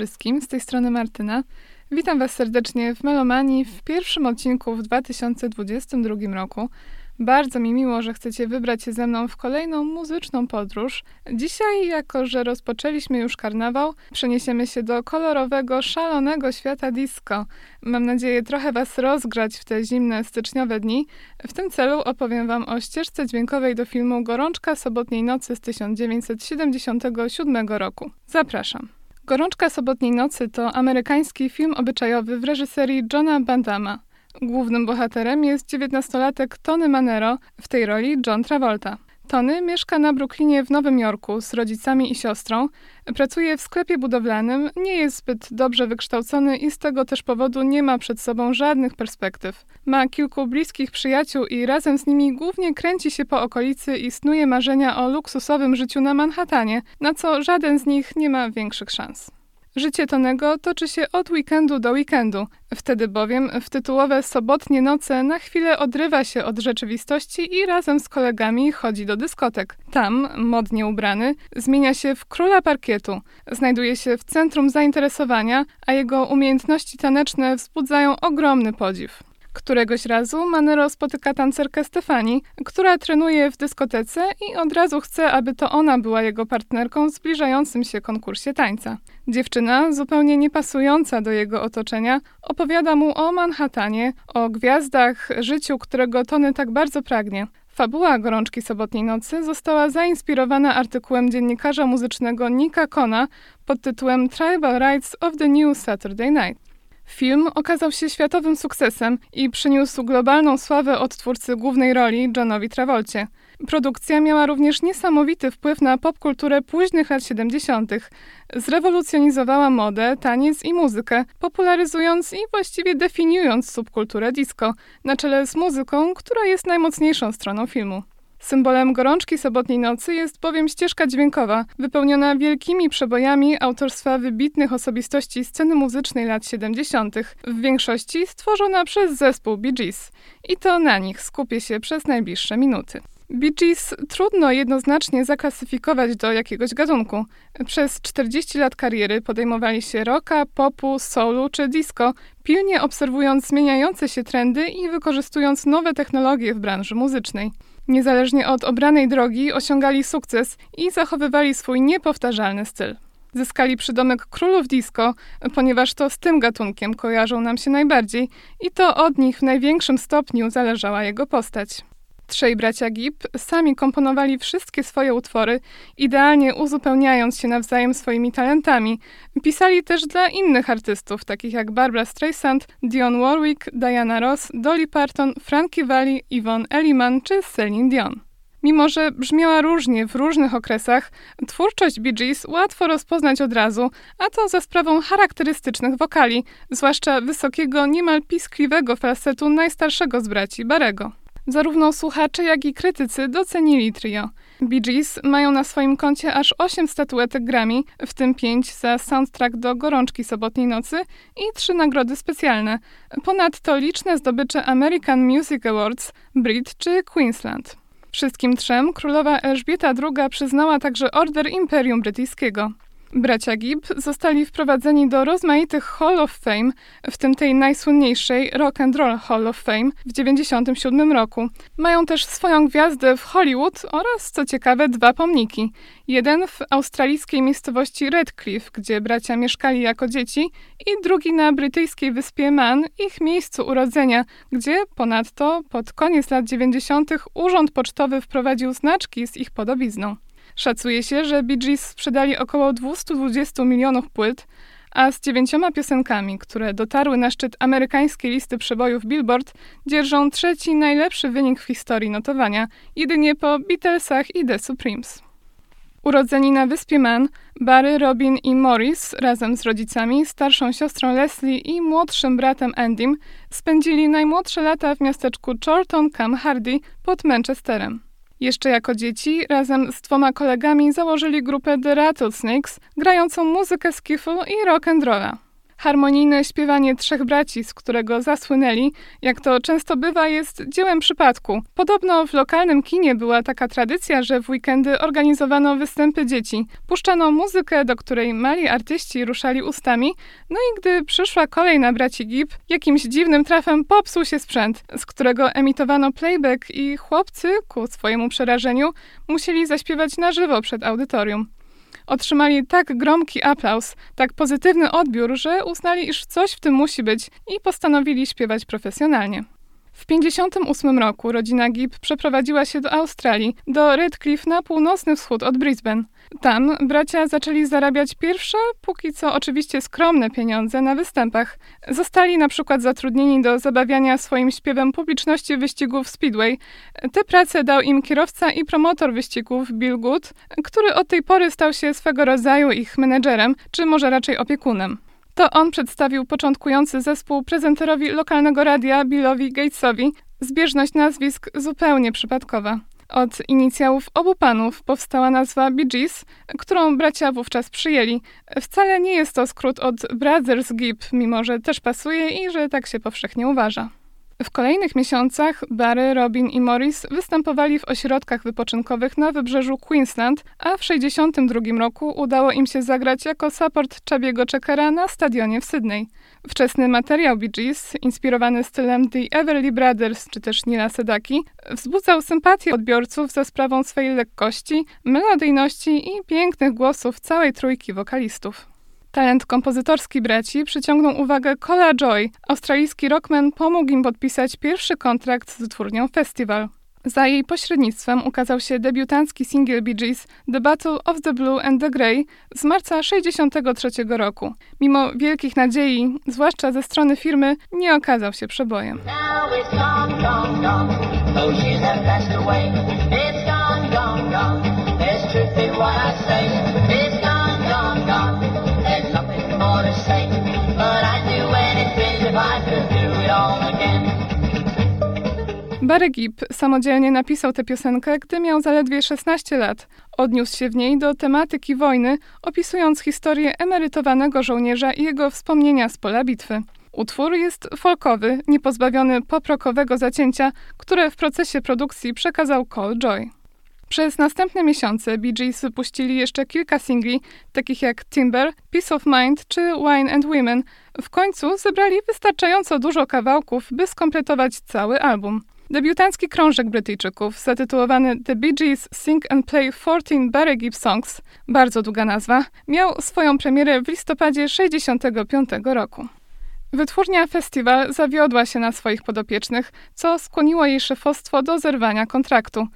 Wszystkim, z tej strony Martyna. Witam Was serdecznie w Melomanii w pierwszym odcinku w 2022 roku. Bardzo mi miło, że chcecie wybrać się ze mną w kolejną muzyczną podróż. Dzisiaj, jako że rozpoczęliśmy już karnawał, przeniesiemy się do kolorowego, szalonego świata disco. Mam nadzieję trochę Was rozgrać w te zimne, styczniowe dni. W tym celu opowiem Wam o ścieżce dźwiękowej do filmu Gorączka sobotniej nocy z 1977 roku. Zapraszam. Gorączka sobotniej nocy to amerykański film obyczajowy w reżyserii Johna Bandama. Głównym bohaterem jest 19-latek Tony Manero, w tej roli John Travolta. Tony mieszka na Brooklynie w Nowym Jorku z rodzicami i siostrą. Pracuje w sklepie budowlanym, nie jest zbyt dobrze wykształcony i z tego też powodu nie ma przed sobą żadnych perspektyw. Ma kilku bliskich przyjaciół i razem z nimi głównie kręci się po okolicy i snuje marzenia o luksusowym życiu na Manhattanie, na co żaden z nich nie ma większych szans. Życie Tonego toczy się od weekendu do weekendu. Wtedy bowiem w tytułowe sobotnie noce na chwilę odrywa się od rzeczywistości i razem z kolegami chodzi do dyskotek. Tam, modnie ubrany, zmienia się w króla parkietu. Znajduje się w centrum zainteresowania, a jego umiejętności taneczne wzbudzają ogromny podziw. Któregoś razu Manero spotyka tancerkę Stefani, która trenuje w dyskotece i od razu chce, aby to ona była jego partnerką w zbliżającym się konkursie tańca. Dziewczyna, zupełnie niepasująca do jego otoczenia, opowiada mu o Manhattanie, o gwiazdach, życiu, którego Tony tak bardzo pragnie. Fabuła Gorączki Sobotniej Nocy została zainspirowana artykułem dziennikarza muzycznego Nika Kona pod tytułem Tribal Rights of the New Saturday Night. Film okazał się światowym sukcesem i przyniósł globalną sławę odtwórcy głównej roli Johnowi Travolcie. Produkcja miała również niesamowity wpływ na popkulturę późnych lat 70. Zrewolucjonizowała modę, taniec i muzykę, popularyzując i właściwie definiując subkulturę disco, na czele z muzyką, która jest najmocniejszą stroną filmu. Symbolem gorączki sobotniej nocy jest bowiem ścieżka dźwiękowa, wypełniona wielkimi przebojami autorstwa wybitnych osobistości sceny muzycznej lat 70., w większości stworzona przez zespół Bee Gees. I to na nich skupię się przez najbliższe minuty. Bee Gees trudno jednoznacznie zaklasyfikować do jakiegoś gatunku. Przez 40 lat kariery podejmowali się rocka, popu, soulu czy disco, pilnie obserwując zmieniające się trendy i wykorzystując nowe technologie w branży muzycznej. Niezależnie od obranej drogi osiągali sukces i zachowywali swój niepowtarzalny styl. Zyskali przydomek królów disco, ponieważ to z tym gatunkiem kojarzą nam się najbardziej i to od nich w największym stopniu zależała jego postać. Trzej bracia Gibb sami komponowali wszystkie swoje utwory, idealnie uzupełniając się nawzajem swoimi talentami. Pisali też dla innych artystów, takich jak Barbara Streisand, Dionne Warwick, Diana Ross, Dolly Parton, Frankie Valli, Yvonne Elliman czy Celine Dion. Mimo, że brzmiała różnie w różnych okresach, twórczość Bee Gees łatwo rozpoznać od razu, a to za sprawą charakterystycznych wokali, zwłaszcza wysokiego, niemal piskliwego falsetu najstarszego z braci, Barego. Zarówno słuchacze, jak i krytycy docenili trio. Bee Gees mają na swoim koncie aż 8 statuetek Grammy, w tym 5 za soundtrack do Gorączki Sobotniej Nocy i 3 nagrody specjalne. Ponadto liczne zdobycze American Music Awards, Brit czy Queensland. Wszystkim trzem królowa Elżbieta II przyznała także Order Imperium Brytyjskiego. Bracia Gibb zostali wprowadzeni do rozmaitych Hall of Fame, w tym tej najsłynniejszej Rock and Roll Hall of Fame w 1997 roku. Mają też swoją gwiazdę w Hollywood oraz, co ciekawe, dwa pomniki. Jeden w australijskiej miejscowości Redcliffe, gdzie bracia mieszkali jako dzieci, i drugi na brytyjskiej wyspie Man, ich miejscu urodzenia, gdzie ponadto pod koniec lat 90. urząd pocztowy wprowadził znaczki z ich podobizną. Szacuje się, że Bee Gees sprzedali około 220 milionów płyt, a z dziewięcioma piosenkami, które dotarły na szczyt amerykańskiej listy przebojów Billboard, dzierżą trzeci najlepszy wynik w historii notowania, jedynie po Beatlesach i The Supremes. Urodzeni na wyspie Man, Barry, Robin i Morris razem z rodzicami, starszą siostrą Leslie i młodszym bratem Andym spędzili najmłodsze lata w miasteczku Chorlton Cam Hardy pod Manchesterem. Jeszcze jako dzieci razem z dwoma kolegami założyli grupę The Rattlesnakes, grającą muzykę skiffle i rock and rolla. Harmonijne śpiewanie trzech braci, z którego zasłynęli, jak to często bywa, jest dziełem przypadku. Podobno w lokalnym kinie była taka tradycja, że w weekendy organizowano występy dzieci. Puszczano muzykę, do której mali artyści ruszali ustami, no i gdy przyszła kolej na braci Gibb, jakimś dziwnym trafem popsuł się sprzęt, z którego emitowano playback i chłopcy, ku swojemu przerażeniu, musieli zaśpiewać na żywo przed audytorium otrzymali tak gromki aplauz, tak pozytywny odbiór, że uznali, iż coś w tym musi być i postanowili śpiewać profesjonalnie. W 1958 roku rodzina Gibb przeprowadziła się do Australii, do Redcliffe na północny wschód od Brisbane. Tam bracia zaczęli zarabiać pierwsze, póki co oczywiście skromne pieniądze na występach. Zostali na przykład zatrudnieni do zabawiania swoim śpiewem publiczności wyścigów Speedway. Te prace dał im kierowca i promotor wyścigów Bill Good, który od tej pory stał się swego rodzaju ich menedżerem, czy może raczej opiekunem. To on przedstawił początkujący zespół prezentorowi lokalnego radia Billowi Gatesowi. Zbieżność nazwisk zupełnie przypadkowa. Od inicjałów obu panów powstała nazwa Bee Gees, którą bracia wówczas przyjęli. Wcale nie jest to skrót od Brothers Gibb, mimo że też pasuje i że tak się powszechnie uważa. W kolejnych miesiącach Barry, Robin i Morris występowali w ośrodkach wypoczynkowych na wybrzeżu Queensland, a w 1962 roku udało im się zagrać jako support Chabiego Checkera na stadionie w Sydney. Wczesny materiał Bee Gees, inspirowany stylem The Everly Brothers czy też Nila Sedaki, wzbudzał sympatię odbiorców za sprawą swojej lekkości, melodyjności i pięknych głosów całej trójki wokalistów. Talent kompozytorski braci przyciągnął uwagę Cola Joy. Australijski rockman pomógł im podpisać pierwszy kontrakt z wytwórnią Festival. Za jej pośrednictwem ukazał się debiutancki singiel Bee Gees The Battle of the Blue and the Grey z marca 1963 roku. Mimo wielkich nadziei, zwłaszcza ze strony firmy, nie okazał się przebojem. Now Barry Gibb samodzielnie napisał tę piosenkę, gdy miał zaledwie 16 lat. Odniósł się w niej do tematyki wojny, opisując historię emerytowanego żołnierza i jego wspomnienia z pola bitwy. Utwór jest folkowy, niepozbawiony poprokowego zacięcia, które w procesie produkcji przekazał Cole Joy. Przez następne miesiące Bee Gees wypuścili jeszcze kilka singli, takich jak Timber, Peace of Mind czy Wine and Women. W końcu zebrali wystarczająco dużo kawałków, by skompletować cały album. Debiutancki krążek Brytyjczyków, zatytułowany The Bee Gees Sing and Play 14 Barry Gibb Songs, bardzo długa nazwa, miał swoją premierę w listopadzie 1965 roku. Wytwórnia Festiwal zawiodła się na swoich podopiecznych, co skłoniło jej szefostwo do zerwania kontraktu.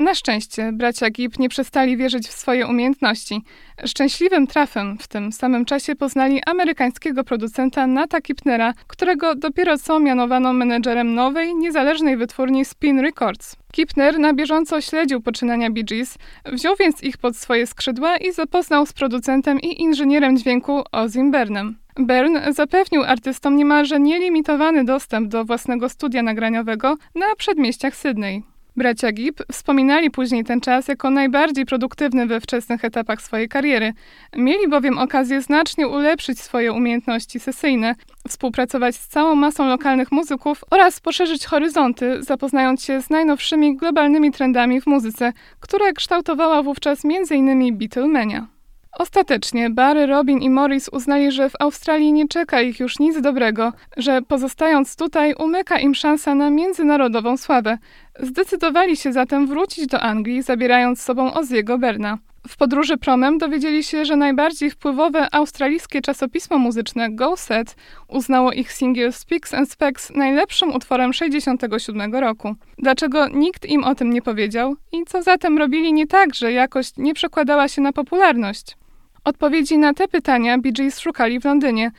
Na szczęście bracia Gibb nie przestali wierzyć w swoje umiejętności. Szczęśliwym trafem w tym samym czasie poznali amerykańskiego producenta Nata Kipnera, którego dopiero co mianowano menedżerem nowej, niezależnej wytwórni Spin Records. Kipner na bieżąco śledził poczynania Bee Gees, wziął więc ich pod swoje skrzydła i zapoznał z producentem i inżynierem dźwięku Ozim Bernem. Bern zapewnił artystom niemalże nielimitowany dostęp do własnego studia nagraniowego na przedmieściach Sydney. Bracia Gibb wspominali później ten czas jako najbardziej produktywny we wczesnych etapach swojej kariery. Mieli bowiem okazję znacznie ulepszyć swoje umiejętności sesyjne, współpracować z całą masą lokalnych muzyków oraz poszerzyć horyzonty, zapoznając się z najnowszymi globalnymi trendami w muzyce, która kształtowała wówczas m.in. Beatlemania. Ostatecznie Barry, Robin i Morris uznali, że w Australii nie czeka ich już nic dobrego, że pozostając tutaj umyka im szansa na międzynarodową sławę. Zdecydowali się zatem wrócić do Anglii, zabierając z sobą Oziego Berna. W podróży promem dowiedzieli się, że najbardziej wpływowe australijskie czasopismo muzyczne Go Set uznało ich singiel Speaks and Specs najlepszym utworem 67 roku. Dlaczego nikt im o tym nie powiedział i co zatem robili nie tak, że jakość nie przekładała się na popularność? Odpowiedzi na te pytania Bee Gees szukali w Londynie.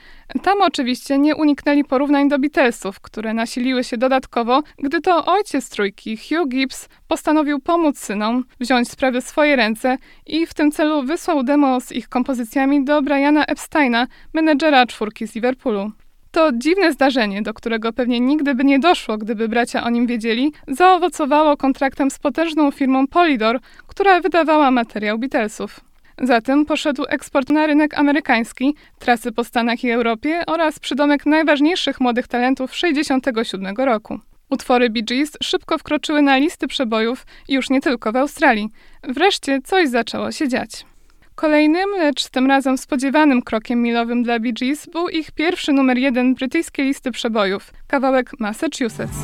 Tam oczywiście nie uniknęli porównań do Beatlesów, które nasiliły się dodatkowo, gdy to ojciec trójki, Hugh Gibbs, postanowił pomóc synom, wziąć sprawy w swoje ręce i w tym celu wysłał demo z ich kompozycjami do Briana Epsteina, menedżera czwórki z Liverpoolu. To dziwne zdarzenie, do którego pewnie nigdy by nie doszło, gdyby bracia o nim wiedzieli, zaowocowało kontraktem z potężną firmą Polydor, która wydawała materiał Beatlesów. Zatem poszedł eksport na rynek amerykański, trasy po Stanach i Europie oraz przydomek najważniejszych młodych talentów 1967 roku. Utwory Bee Gees szybko wkroczyły na listy przebojów już nie tylko w Australii. Wreszcie coś zaczęło się dziać. Kolejnym, lecz tym razem spodziewanym krokiem milowym dla Bee Gees był ich pierwszy numer jeden brytyjskiej listy przebojów, kawałek Massachusetts.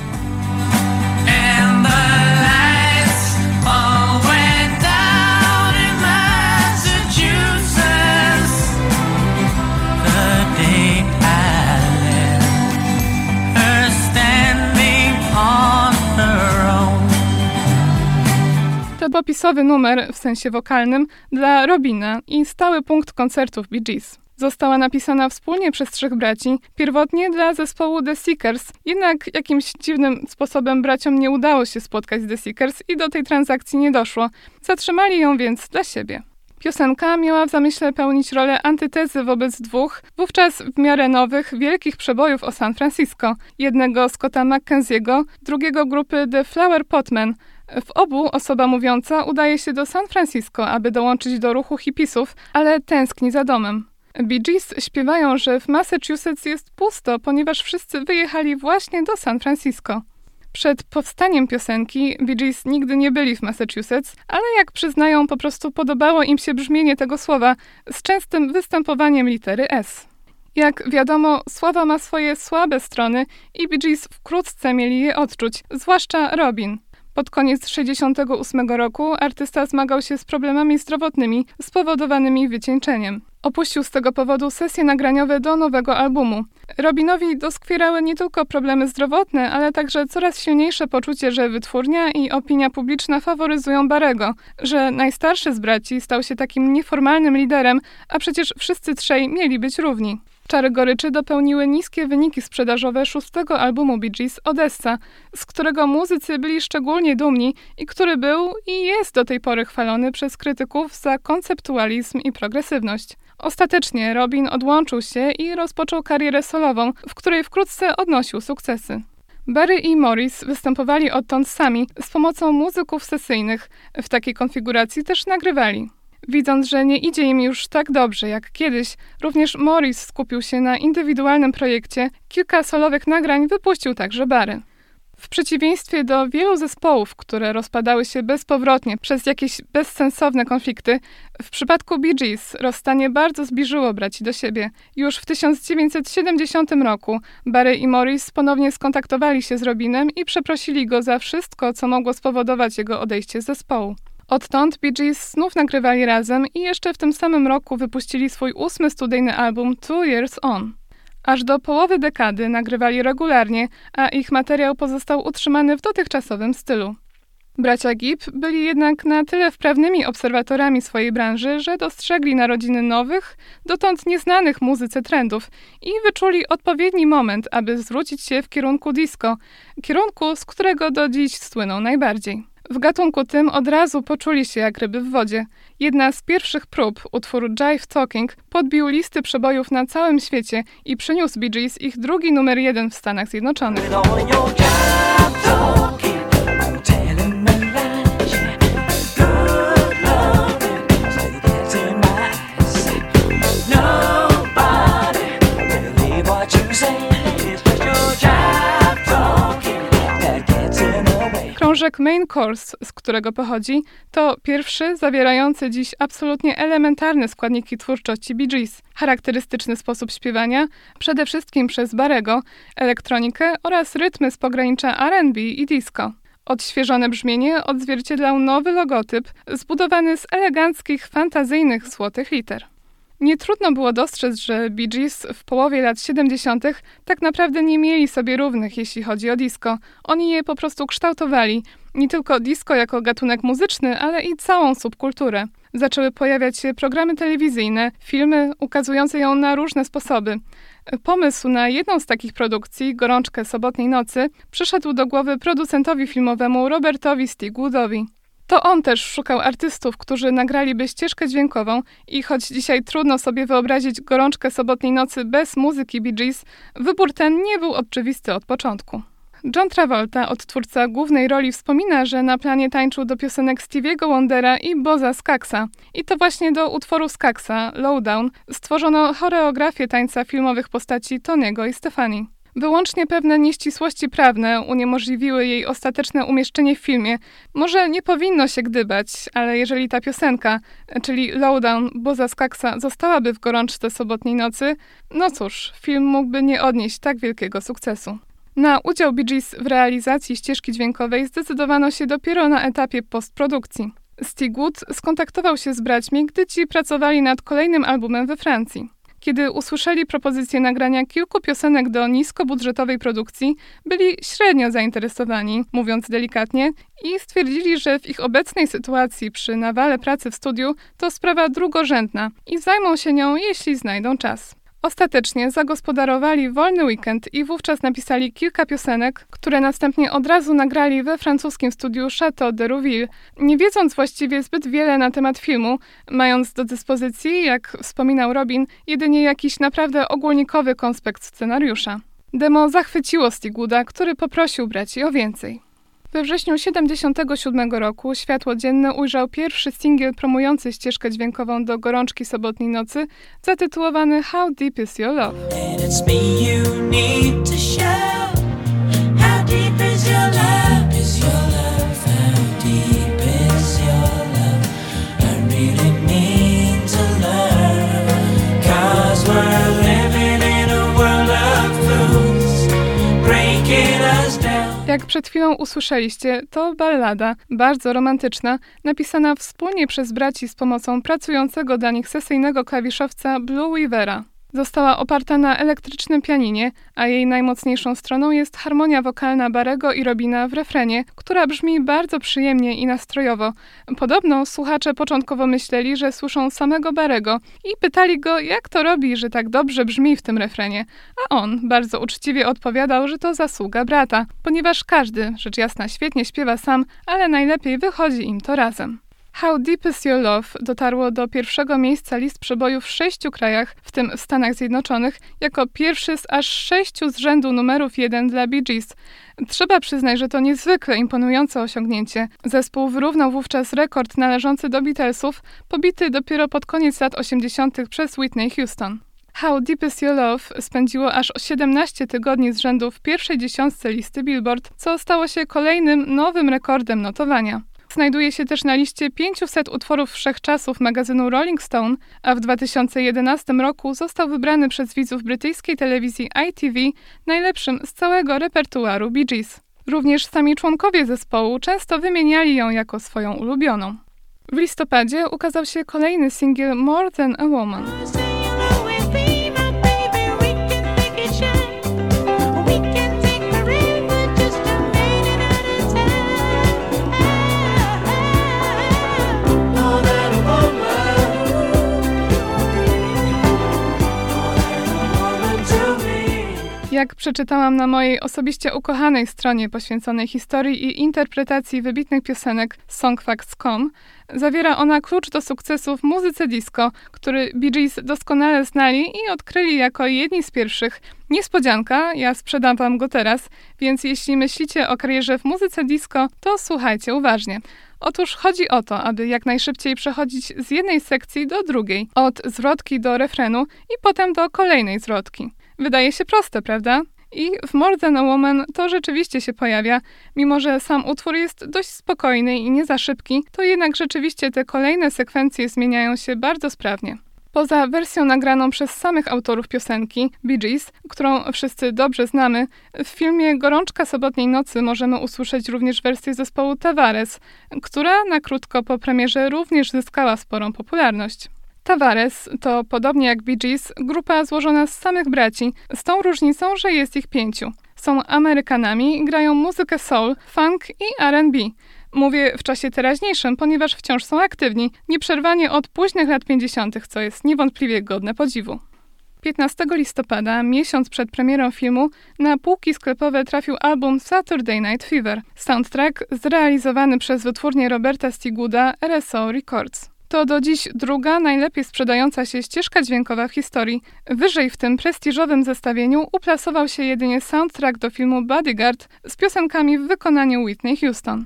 To popisowy numer, w sensie wokalnym, dla Robina i stały punkt koncertów Bee Gees. Została napisana wspólnie przez trzech braci, pierwotnie dla zespołu The Seekers, jednak jakimś dziwnym sposobem braciom nie udało się spotkać z The Seekers i do tej transakcji nie doszło. Zatrzymali ją więc dla siebie. Piosenka miała w zamyśle pełnić rolę antytezy wobec dwóch, wówczas w miarę nowych, wielkich przebojów o San Francisco. Jednego Scotta McKenzie'ego, drugiego grupy The Flower Potmen. W obu osoba mówiąca udaje się do San Francisco, aby dołączyć do ruchu hipisów, ale tęskni za domem. Bee Gees śpiewają, że w Massachusetts jest pusto, ponieważ wszyscy wyjechali właśnie do San Francisco. Przed powstaniem piosenki Bee Gees nigdy nie byli w Massachusetts, ale jak przyznają, po prostu podobało im się brzmienie tego słowa z częstym występowaniem litery S. Jak wiadomo, słowa ma swoje słabe strony i Bee Gees wkrótce mieli je odczuć, zwłaszcza Robin. Pod koniec 1968 roku artysta zmagał się z problemami zdrowotnymi spowodowanymi wycieńczeniem. Opuścił z tego powodu sesje nagraniowe do nowego albumu. Robinowi doskwierały nie tylko problemy zdrowotne, ale także coraz silniejsze poczucie, że wytwórnia i opinia publiczna faworyzują Barego, że najstarszy z braci stał się takim nieformalnym liderem, a przecież wszyscy trzej mieli być równi. Czary goryczy dopełniły niskie wyniki sprzedażowe szóstego albumu Bee Gees Odessa, z którego muzycy byli szczególnie dumni i który był i jest do tej pory chwalony przez krytyków za konceptualizm i progresywność. Ostatecznie Robin odłączył się i rozpoczął karierę solową, w której wkrótce odnosił sukcesy. Barry i Morris występowali odtąd sami z pomocą muzyków sesyjnych. W takiej konfiguracji też nagrywali. Widząc, że nie idzie im już tak dobrze jak kiedyś, również Morris skupił się na indywidualnym projekcie. Kilka solowych nagrań wypuścił także Barry. W przeciwieństwie do wielu zespołów, które rozpadały się bezpowrotnie przez jakieś bezsensowne konflikty, w przypadku Bee Gees rozstanie bardzo zbliżyło braci do siebie. Już w 1970 roku Barry i Morris ponownie skontaktowali się z Robinem i przeprosili go za wszystko, co mogło spowodować jego odejście z zespołu. Odtąd Bee Gees znów nagrywali razem i jeszcze w tym samym roku wypuścili swój ósmy studyjny album Two Years On. Aż do połowy dekady nagrywali regularnie, a ich materiał pozostał utrzymany w dotychczasowym stylu. Bracia Gibb byli jednak na tyle wprawnymi obserwatorami swojej branży, że dostrzegli narodziny nowych, dotąd nieznanych muzyce trendów i wyczuli odpowiedni moment, aby zwrócić się w kierunku disco, kierunku, z którego do dziś słyną najbardziej. W gatunku tym od razu poczuli się jak ryby w wodzie. Jedna z pierwszych prób, utwór Jive Talking, podbił listy przebojów na całym świecie i przyniósł Bee Gees ich drugi numer jeden w Stanach Zjednoczonych. Krążek Main Course, z którego pochodzi, to pierwszy zawierający dziś absolutnie elementarne składniki twórczości Bee Gees. Charakterystyczny sposób śpiewania, przede wszystkim przez Barego, elektronikę oraz rytmy z pogranicza R&B i disco. Odświeżone brzmienie odzwierciedlał nowy logotyp, zbudowany z eleganckich, fantazyjnych złotych liter. Nie trudno było dostrzec, że Bee Gees w połowie lat 70. tak naprawdę nie mieli sobie równych, jeśli chodzi o disco. Oni je po prostu kształtowali. Nie tylko disco jako gatunek muzyczny, ale i całą subkulturę. Zaczęły pojawiać się programy telewizyjne, filmy ukazujące ją na różne sposoby. Pomysł na jedną z takich produkcji, Gorączkę sobotniej nocy, przyszedł do głowy producentowi filmowemu Robertowi Stigwoodowi. To on też szukał artystów, którzy nagraliby ścieżkę dźwiękową i choć dzisiaj trudno sobie wyobrazić gorączkę sobotniej nocy bez muzyki Bee Gees, wybór ten nie był oczywisty od początku. John Travolta, odtwórca głównej roli, wspomina, że na planie tańczył do piosenek Stevie'ego Wondera i Boza Skaksa. I to właśnie do utworu Skaksa, Lowdown, stworzono choreografię tańca filmowych postaci Tony'ego i Stefani. Wyłącznie pewne nieścisłości prawne uniemożliwiły jej ostateczne umieszczenie w filmie. Może nie powinno się gdybać, ale jeżeli ta piosenka, czyli Lowdown Boza Skaksa, zostałaby w gorączce sobotniej nocy, no cóż, film mógłby nie odnieść tak wielkiego sukcesu. Na udział Bee Gees w realizacji ścieżki dźwiękowej zdecydowano się dopiero na etapie postprodukcji. Stigwood skontaktował się z braćmi, gdy ci pracowali nad kolejnym albumem we Francji. Kiedy usłyszeli propozycję nagrania kilku piosenek do niskobudżetowej produkcji, byli średnio zainteresowani, mówiąc delikatnie, i stwierdzili, że w ich obecnej sytuacji przy nawale pracy w studiu to sprawa drugorzędna i zajmą się nią, jeśli znajdą czas. Ostatecznie zagospodarowali wolny weekend i wówczas napisali kilka piosenek, które następnie od razu nagrali we francuskim studiu Château de Rouville, nie wiedząc właściwie zbyt wiele na temat filmu, mając do dyspozycji, jak wspominał Robin, jedynie jakiś naprawdę ogólnikowy konspekt scenariusza. Demo zachwyciło Stigwooda, który poprosił braci o więcej. We wrześniu 1977 roku światło dzienne ujrzał pierwszy singiel promujący ścieżkę dźwiękową do gorączki sobotniej nocy, zatytułowany How Deep Is Your Love. Jak przed chwilą usłyszeliście, to ballada, bardzo romantyczna, napisana wspólnie przez braci z pomocą pracującego dla nich sesyjnego klawiszowca Blue Weavera. Została oparta na elektrycznym pianinie, a jej najmocniejszą stroną jest harmonia wokalna Barego i Robina w refrenie, która brzmi bardzo przyjemnie i nastrojowo. Podobno słuchacze początkowo myśleli, że słyszą samego Barego i pytali go, jak to robi, że tak dobrze brzmi w tym refrenie. A on bardzo uczciwie odpowiadał, że to zasługa brata, ponieważ każdy, rzecz jasna, świetnie śpiewa sam, ale najlepiej wychodzi im to razem. How Deep Is Your Love dotarło do pierwszego miejsca list przebojów w sześciu krajach, w tym w Stanach Zjednoczonych, jako pierwszy z aż sześciu z rzędu numerów jeden dla Bee Gees. Trzeba przyznać, że to niezwykle imponujące osiągnięcie. Zespół wyrównał wówczas rekord należący do Beatlesów, pobity dopiero pod koniec lat 80. przez Whitney Houston. How Deep Is Your Love spędziło aż 17 tygodni z rzędu w pierwszej dziesiątce listy Billboard, co stało się kolejnym nowym rekordem notowania. Znajduje się też na liście 500 utworów wszechczasów magazynu Rolling Stone, a w 2011 roku został wybrany przez widzów brytyjskiej telewizji ITV najlepszym z całego repertuaru Bee Gees. Również sami członkowie zespołu często wymieniali ją jako swoją ulubioną. W listopadzie ukazał się kolejny singiel More Than a Woman. Jak przeczytałam na mojej osobiście ukochanej stronie poświęconej historii i interpretacji wybitnych piosenek songfacts.com, zawiera ona klucz do sukcesu w muzyce disco, który Bee Gees doskonale znali i odkryli jako jedni z pierwszych. Niespodzianka, ja sprzedam wam go teraz, więc jeśli myślicie o karierze w muzyce disco, to słuchajcie uważnie. Otóż chodzi o to, aby jak najszybciej przechodzić z jednej sekcji do drugiej, od zwrotki do refrenu i potem do kolejnej zwrotki. Wydaje się proste, prawda? I w More Than a Woman to rzeczywiście się pojawia. Mimo, że sam utwór jest dość spokojny i nie za szybki, to jednak rzeczywiście te kolejne sekwencje zmieniają się bardzo sprawnie. Poza wersją nagraną przez samych autorów piosenki, Bee Gees, którą wszyscy dobrze znamy, w filmie Gorączka sobotniej nocy możemy usłyszeć również wersję zespołu Tavares, która na krótko po premierze również zyskała sporą popularność. Tavares to, podobnie jak Bee Gees, grupa złożona z samych braci, z tą różnicą, że jest ich pięciu. Są Amerykanami grają muzykę soul, funk i R&B. Mówię w czasie teraźniejszym, ponieważ wciąż są aktywni, nieprzerwanie od późnych lat 50., co jest niewątpliwie godne podziwu. 15 listopada, miesiąc przed premierą filmu, na półki sklepowe trafił album Saturday Night Fever, soundtrack zrealizowany przez wytwórnię Roberta Stigooda RSO Records. To do dziś druga najlepiej sprzedająca się ścieżka dźwiękowa w historii. Wyżej w tym prestiżowym zestawieniu uplasował się jedynie soundtrack do filmu Bodyguard z piosenkami w wykonaniu Whitney Houston.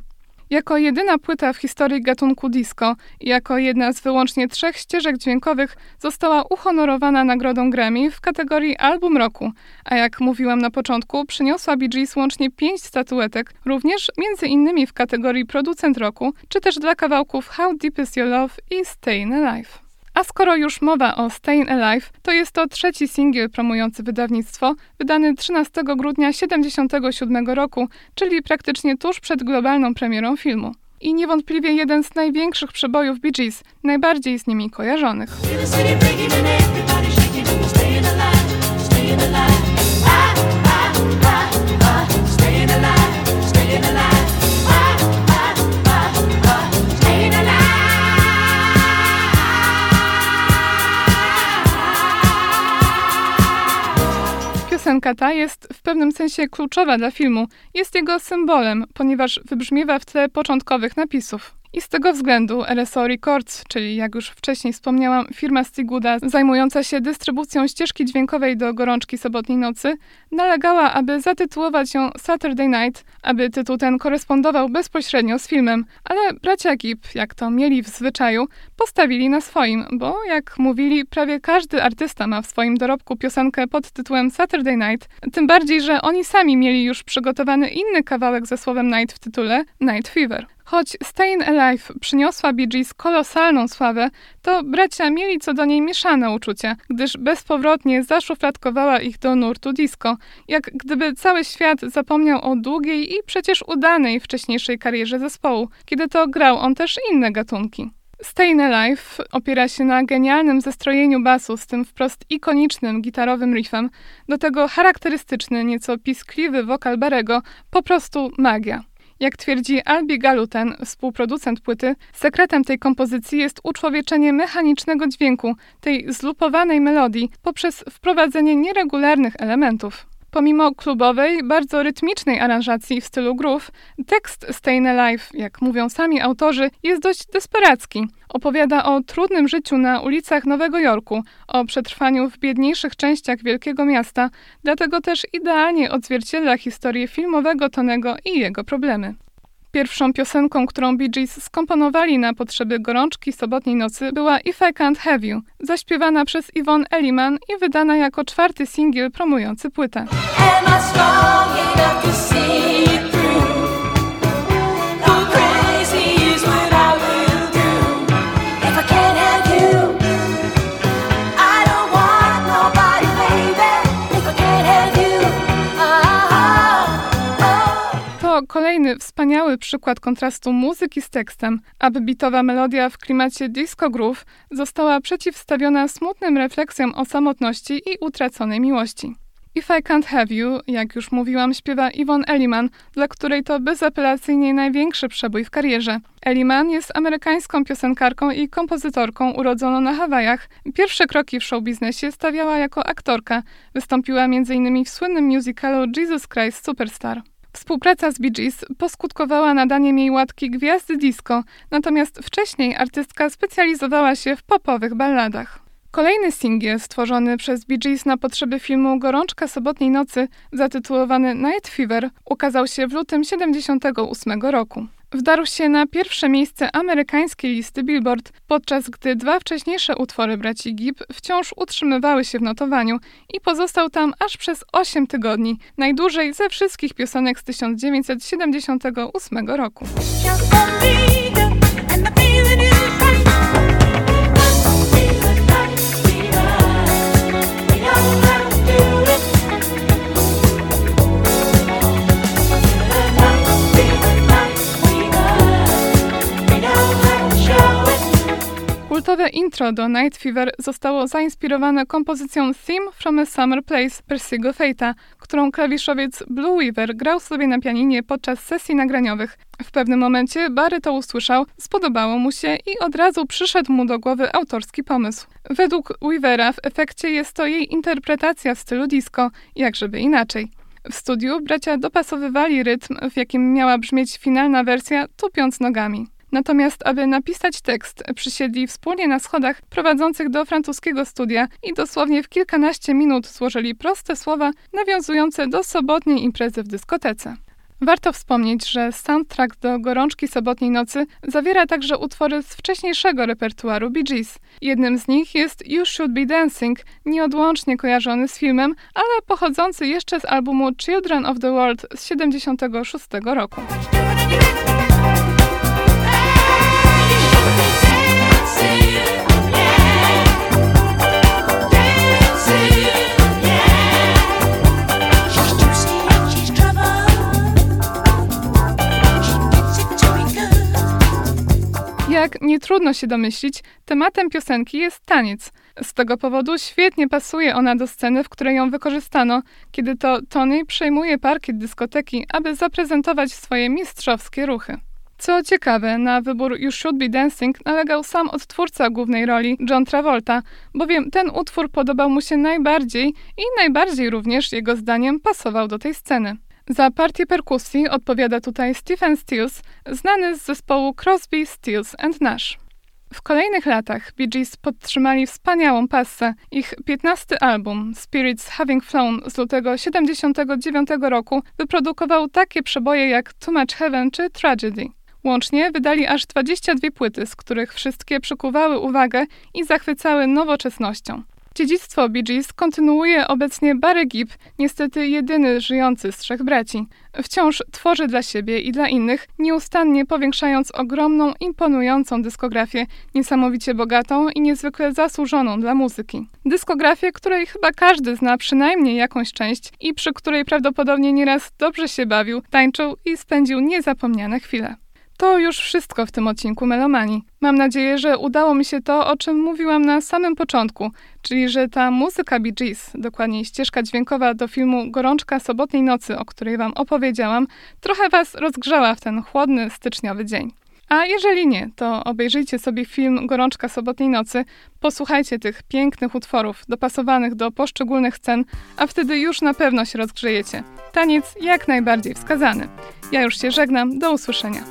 Jako jedyna płyta w historii gatunku disco i jako jedna z wyłącznie trzech ścieżek dźwiękowych została uhonorowana nagrodą Grammy w kategorii Album Roku, a jak mówiłam na początku, przyniosła Bee Gees łącznie pięć statuetek, również między innymi w kategorii Producent Roku, czy też dla kawałków How Deep Is Your Love i Stayin' Alive. A skoro już mowa o Stayin' Alive, to jest to trzeci singiel promujący wydawnictwo, wydany 13 grudnia 1977 roku, czyli praktycznie tuż przed globalną premierą filmu. I niewątpliwie jeden z największych przebojów Bee Gees, najbardziej z nimi kojarzonych. Piosenka ta jest w pewnym sensie kluczowa dla filmu. Jest jego symbolem, ponieważ wybrzmiewa w tle początkowych napisów. I z tego względu RSO Records, czyli jak już wcześniej wspomniałam, firma Stigooda zajmująca się dystrybucją ścieżki dźwiękowej do gorączki sobotniej nocy, nalegała, aby zatytułować ją Saturday Night, aby tytuł ten korespondował bezpośrednio z filmem, ale bracia Gibb, jak to mieli w zwyczaju, postawili na swoim, bo jak mówili, prawie każdy artysta ma w swoim dorobku piosenkę pod tytułem Saturday Night, tym bardziej, że oni sami mieli już przygotowany inny kawałek ze słowem night w tytule Night Fever. Choć Stayin' Alive przyniosła Bee Gees kolosalną sławę, to bracia mieli co do niej mieszane uczucia, gdyż bezpowrotnie zaszufladkowała ich do nurtu disco, jak gdyby cały świat zapomniał o długiej i przecież udanej wcześniejszej karierze zespołu, kiedy to grał on też inne gatunki. Stayin' Alive opiera się na genialnym zestrojeniu basu z tym wprost ikonicznym gitarowym riffem, do tego charakterystyczny, nieco piskliwy wokal Barego, po prostu magia. Jak twierdzi Albi Galuten, współproducent płyty, sekretem tej kompozycji jest uczłowieczenie mechanicznego dźwięku, tej zlupowanej melodii, poprzez wprowadzenie nieregularnych elementów. Pomimo klubowej, bardzo rytmicznej aranżacji w stylu groove, tekst Stayin' Alive, jak mówią sami autorzy, jest dość desperacki. Opowiada o trudnym życiu na ulicach Nowego Jorku, o przetrwaniu w biedniejszych częściach wielkiego miasta, dlatego też idealnie odzwierciedla historię filmowego Tonego i jego problemy. Pierwszą piosenką, którą Bee Gees skomponowali na potrzeby gorączki sobotniej nocy była If I Can't Have You, zaśpiewana przez Yvonne Elliman i wydana jako czwarty singiel promujący płytę. Wspaniały przykład kontrastu muzyki z tekstem. Upbeatowa melodia w klimacie disco groove została przeciwstawiona smutnym refleksjom o samotności i utraconej miłości. If I Can't Have You, jak już mówiłam, śpiewa Yvonne Elliman, dla której to bezapelacyjnie największy przebój w karierze. Elliman jest amerykańską piosenkarką i kompozytorką urodzoną na Hawajach. Pierwsze kroki w showbiznesie stawiała jako aktorka. Wystąpiła m.in. w słynnym musicalu Jesus Christ Superstar. Współpraca z Bee Gees poskutkowała nadaniem jej łatki gwiazdy disco, natomiast wcześniej artystka specjalizowała się w popowych balladach. Kolejny singiel stworzony przez Bee Gees na potrzeby filmu Gorączka sobotniej nocy, zatytułowany Night Fever, ukazał się w lutym 78 roku. Wdarł się na pierwsze miejsce amerykańskiej listy Billboard, podczas gdy dwa wcześniejsze utwory braci Gibb wciąż utrzymywały się w notowaniu i pozostał tam aż przez 8 tygodni, najdłużej ze wszystkich piosenek z 1978 roku. Kultowe intro do Night Fever zostało zainspirowane kompozycją Theme from a Summer Place Persiego Fate'a, którą klawiszowiec Blue Weaver grał sobie na pianinie podczas sesji nagraniowych. W pewnym momencie Barry to usłyszał, spodobało mu się i od razu przyszedł mu do głowy autorski pomysł. Według Weavera w efekcie jest to jej interpretacja w stylu disco, jak żeby inaczej. W studiu bracia dopasowywali rytm, w jakim miała brzmieć finalna wersja, tupiąc nogami. Natomiast, aby napisać tekst, przysiedli wspólnie na schodach prowadzących do francuskiego studia i dosłownie w kilkanaście minut złożyli proste słowa nawiązujące do sobotniej imprezy w dyskotece. Warto wspomnieć, że soundtrack do Gorączki Sobotniej Nocy zawiera także utwory z wcześniejszego repertuaru Bee Gees. Jednym z nich jest You Should Be Dancing, nieodłącznie kojarzony z filmem, ale pochodzący jeszcze z albumu Children of the World z 1976 roku. Jak nie trudno się domyślić, tematem piosenki jest taniec. Z tego powodu świetnie pasuje ona do sceny, w której ją wykorzystano, kiedy to Tony przejmuje parkiet dyskoteki, aby zaprezentować swoje mistrzowskie ruchy. Co ciekawe, na wybór You Should Be Dancing nalegał sam odtwórca głównej roli, John Travolta, bowiem ten utwór podobał mu się najbardziej i najbardziej również, jego zdaniem, pasował do tej sceny. Za partię perkusji odpowiada tutaj Stephen Stills, znany z zespołu Crosby, Stills and Nash. W kolejnych latach Bee Gees podtrzymali wspaniałą passę. Ich 15 album Spirits Having Flown z lutego 79 roku wyprodukował takie przeboje jak Too Much Heaven czy Tragedy. Łącznie wydali aż 22 płyty, z których wszystkie przykuwały uwagę i zachwycały nowoczesnością. Dziedzictwo Bee Gees kontynuuje obecnie Barry Gibb, niestety jedyny żyjący z trzech braci. Wciąż tworzy dla siebie i dla innych, nieustannie powiększając ogromną, imponującą dyskografię, niesamowicie bogatą i niezwykle zasłużoną dla muzyki. Dyskografię, której chyba każdy zna przynajmniej jakąś część i przy której prawdopodobnie nieraz dobrze się bawił, tańczył i spędził niezapomniane chwile. To już wszystko w tym odcinku Melomanii. Mam nadzieję, że udało mi się to, o czym mówiłam na samym początku, czyli że ta muzyka Bee Gees, dokładniej ścieżka dźwiękowa do filmu Gorączka sobotniej nocy, o której wam opowiedziałam, trochę was rozgrzała w ten chłodny styczniowy dzień. A jeżeli nie, to obejrzyjcie sobie film Gorączka sobotniej nocy, posłuchajcie tych pięknych utworów dopasowanych do poszczególnych scen, a wtedy już na pewno się rozgrzejecie. Taniec jak najbardziej wskazany. Ja już się żegnam, do usłyszenia.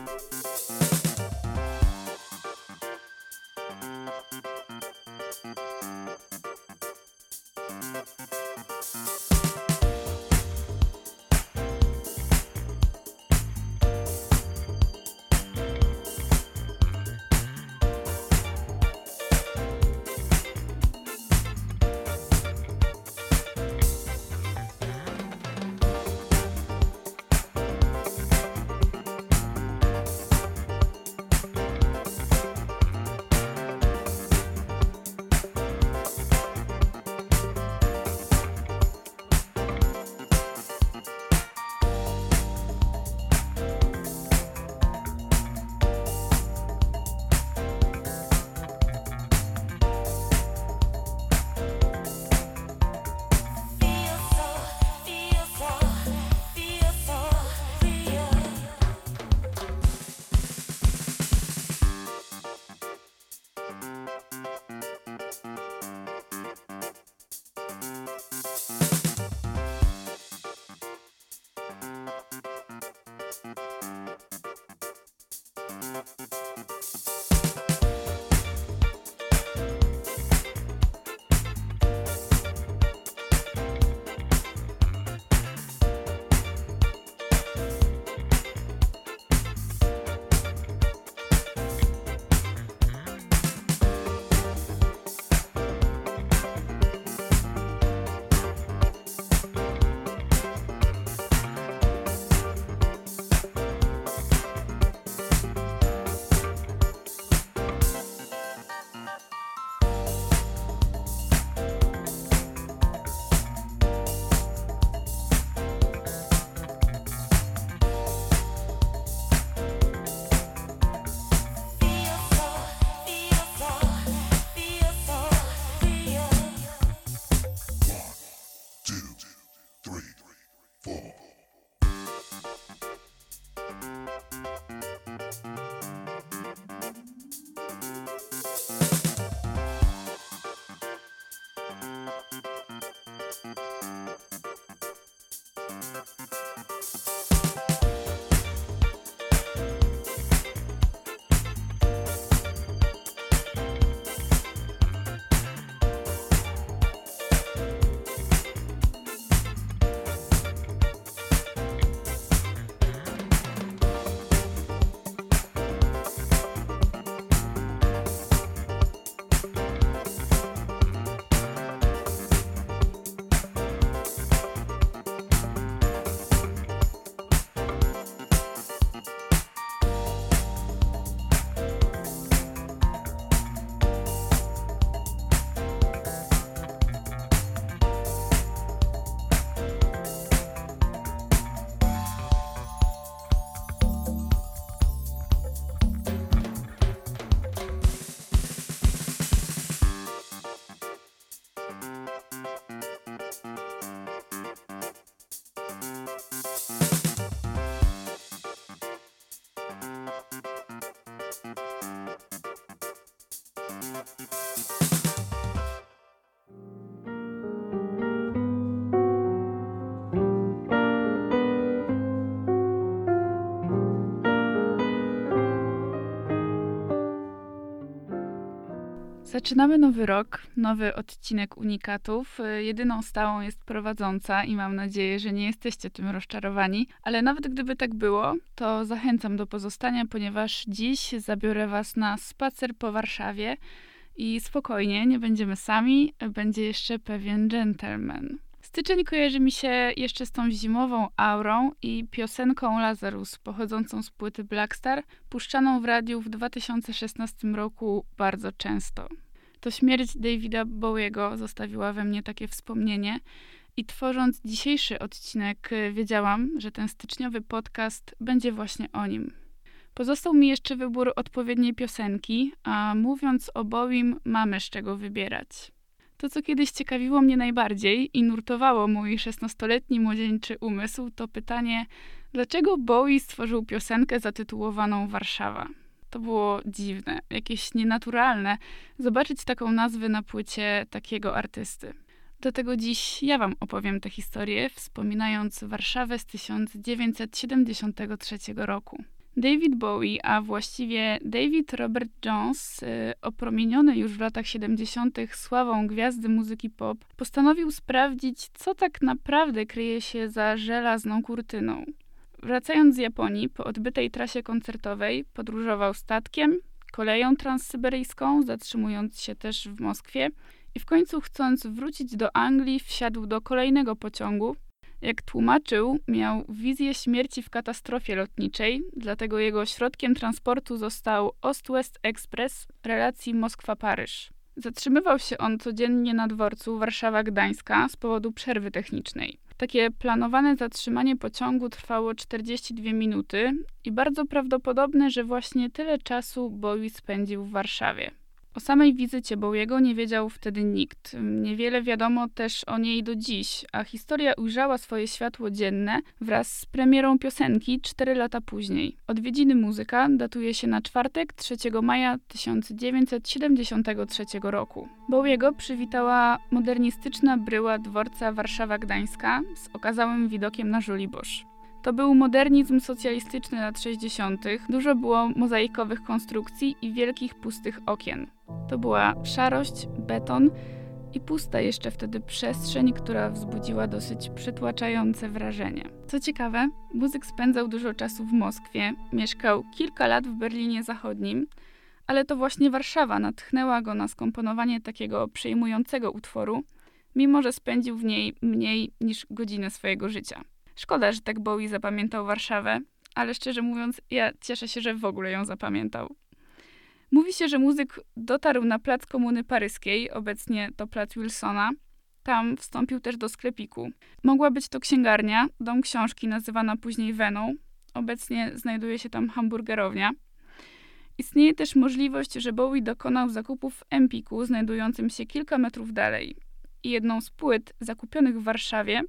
Zaczynamy nowy rok, nowy odcinek Unikatów. Y, Jedyną stałą jest prowadząca i mam nadzieję, że nie jesteście tym rozczarowani. Ale nawet gdyby tak było, to zachęcam do pozostania, ponieważ dziś zabiorę Was na spacer po Warszawie i spokojnie, nie będziemy sami, będzie jeszcze pewien gentleman. Styczeń kojarzy mi się jeszcze z tą zimową aurą i piosenką Lazarus pochodzącą z płyty Blackstar, puszczaną w radiu w 2016 roku bardzo często. To śmierć Davida Bowiego zostawiła we mnie takie wspomnienie i tworząc dzisiejszy odcinek y, wiedziałam, że ten styczniowy podcast będzie właśnie o nim. Pozostał mi jeszcze wybór odpowiedniej piosenki, a mówiąc o Bowim mamy z czego wybierać. To, co kiedyś ciekawiło mnie najbardziej i nurtowało mój 16-letni młodzieńczy umysł, to pytanie, dlaczego Bowie stworzył piosenkę zatytułowaną Warszawa? To było dziwne, jakieś nienaturalne zobaczyć taką nazwę na płycie takiego artysty. Dlatego dziś ja Wam opowiem tę historię, wspominając Warszawę z 1973 roku. David Bowie, a właściwie David Robert Jones, y, opromieniony już w latach 70. sławą gwiazdy muzyki pop, postanowił sprawdzić, co tak naprawdę kryje się za żelazną kurtyną. Wracając z Japonii po odbytej trasie koncertowej, podróżował statkiem, koleją transsyberyjską, zatrzymując się też w Moskwie i w końcu chcąc wrócić do Anglii, wsiadł do kolejnego pociągu. Jak tłumaczył, miał wizję śmierci w katastrofie lotniczej, dlatego jego środkiem transportu został Ost-West Express relacji Moskwa-Paryż. Zatrzymywał się on codziennie na dworcu Warszawa-Gdańska z powodu przerwy technicznej. Takie planowane zatrzymanie pociągu trwało 42 minuty i bardzo prawdopodobne, że właśnie tyle czasu Bowie spędził w Warszawie. O samej wizycie Bowiego nie wiedział wtedy nikt. Niewiele wiadomo też o niej do dziś, a historia ujrzała swoje światło dzienne wraz z premierą piosenki 4 lata później. Odwiedziny muzyka datuje się na czwartek 3 maja 1973 roku. Bowiego przywitała modernistyczna bryła dworca Warszawa-Gdańska z okazałym widokiem na Żoliborz. To był modernizm socjalistyczny lat 60. Dużo było mozaikowych konstrukcji i wielkich pustych okien. To była szarość, beton i pusta jeszcze wtedy przestrzeń, która wzbudziła dosyć przytłaczające wrażenie. Co ciekawe, muzyk spędzał dużo czasu w Moskwie, mieszkał kilka lat w Berlinie Zachodnim, ale to właśnie Warszawa natchnęła go na skomponowanie takiego przejmującego utworu, mimo że spędził w niej mniej niż godzinę swojego życia. Szkoda, że tak Bowie zapamiętał Warszawę, ale szczerze mówiąc, ja cieszę się, że w ogóle ją zapamiętał. Mówi się, że muzyk dotarł na plac Komuny Paryskiej, obecnie to plac Wilsona. Tam wstąpił też do sklepiku. Mogła być to księgarnia, dom książki nazywana później Weną. Obecnie znajduje się tam hamburgerownia. Istnieje też możliwość, że Bowie dokonał zakupów w Empiku, znajdującym się kilka metrów dalej. I jedną z płyt zakupionych w Warszawie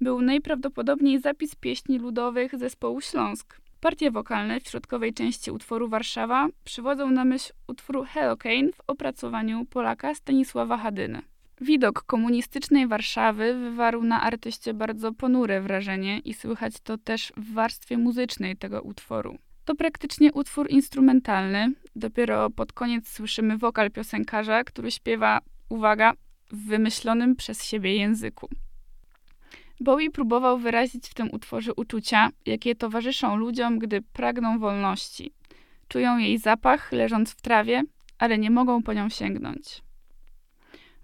był najprawdopodobniej zapis pieśni ludowych zespołu Śląsk. Partie wokalne w środkowej części utworu Warszawa przywodzą na myśl utwór Hellocane w opracowaniu Polaka Stanisława Hadyny. Widok komunistycznej Warszawy wywarł na artyście bardzo ponure wrażenie i słychać to też w warstwie muzycznej tego utworu. To praktycznie utwór instrumentalny. Dopiero pod koniec słyszymy wokal piosenkarza, który śpiewa, uwaga, w wymyślonym przez siebie języku. Bowie próbował wyrazić w tym utworze uczucia, jakie towarzyszą ludziom, gdy pragną wolności. Czują jej zapach, leżąc w trawie, ale nie mogą po nią sięgnąć.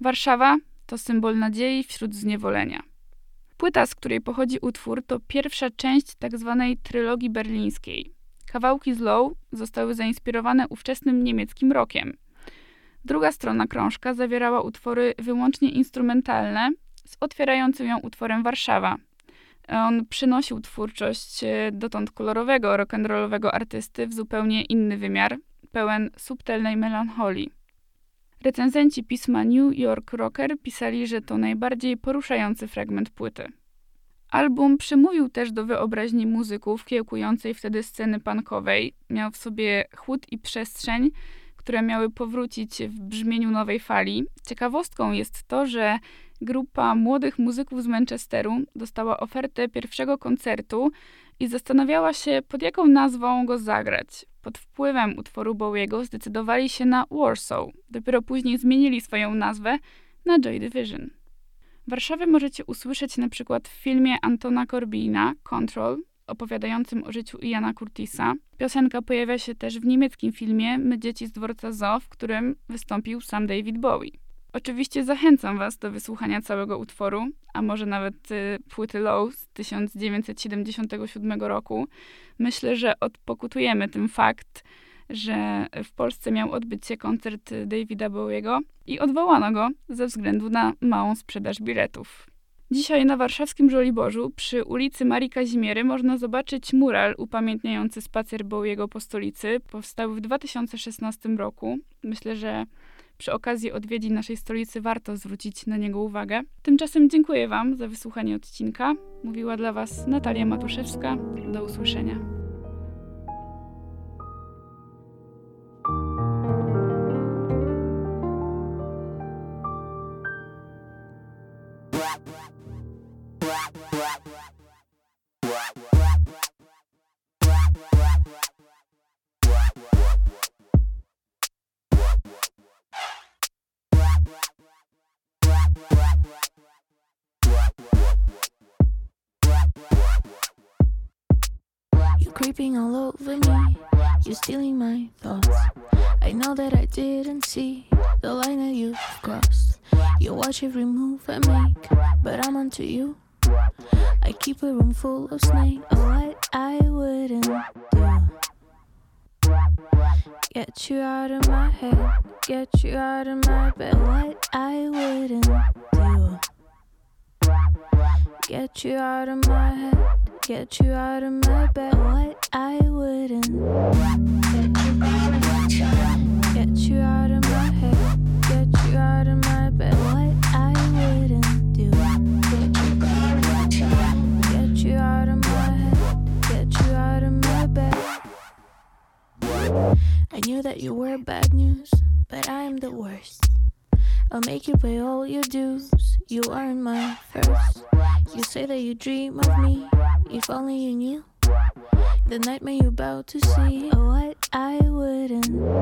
Warszawa to symbol nadziei wśród zniewolenia. Płyta, z której pochodzi utwór, to pierwsza część tzw. Tak trylogii berlińskiej. Kawałki z Low zostały zainspirowane ówczesnym niemieckim rockiem. Druga strona krążka zawierała utwory wyłącznie instrumentalne, z otwierającym ją utworem Warszawa. On przynosił twórczość e, dotąd kolorowego, rock'n'rollowego artysty w zupełnie inny wymiar, pełen subtelnej melancholii. Recenzenci pisma New York Rocker pisali, że to najbardziej poruszający fragment płyty. Album przemówił też do wyobraźni muzyków kiełkującej wtedy sceny punkowej. Miał w sobie chłód i przestrzeń, które miały powrócić w brzmieniu nowej fali. Ciekawostką jest to, że grupa młodych muzyków z Manchesteru dostała ofertę pierwszego koncertu i zastanawiała się, pod jaką nazwą go zagrać. Pod wpływem utworu Bowiego zdecydowali się na Warsaw. Dopiero później zmienili swoją nazwę na Joy Division. Warszawę możecie usłyszeć na przykład w filmie Antona Corbina Control, opowiadającym o życiu Iana Curtisa. Piosenka pojawia się też w niemieckim filmie My dzieci z dworca Zoo, w którym wystąpił sam David Bowie. Oczywiście zachęcam Was do wysłuchania całego utworu, a może nawet y, płyty Low z 1977 roku. Myślę, że odpokutujemy tym fakt, że w Polsce miał odbyć się koncert Davida Bowiego i odwołano go ze względu na małą sprzedaż biletów. Dzisiaj na warszawskim Żoliborzu przy ulicy Marii Kazimiery można zobaczyć mural upamiętniający spacer Bowiego po stolicy. Powstał w 2016 roku. Myślę, że przy okazji odwiedzin naszej stolicy warto zwrócić na niego uwagę. Tymczasem dziękuję Wam za wysłuchanie odcinka. Mówiła dla Was Natalia Matuszewska. Do usłyszenia. You creeping all over me, You're stealing my thoughts. I know that I didn't see the line that you've crossed. You watch every move I make, but I'm onto you. I keep a room full of snakes. Oh, what I wouldn't do. Get you out of my head, get you out of my bed. What I wouldn't do. Get you out of my head, get you out of my bed. What I wouldn't. Get you out of my head, get you out of my I knew that you were bad news, but I'm the worst. I'll make you pay all your dues. You aren't my first. You say that you dream of me. If only you knew the nightmare you're about to see. Oh, what I wouldn't do.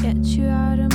Get you out of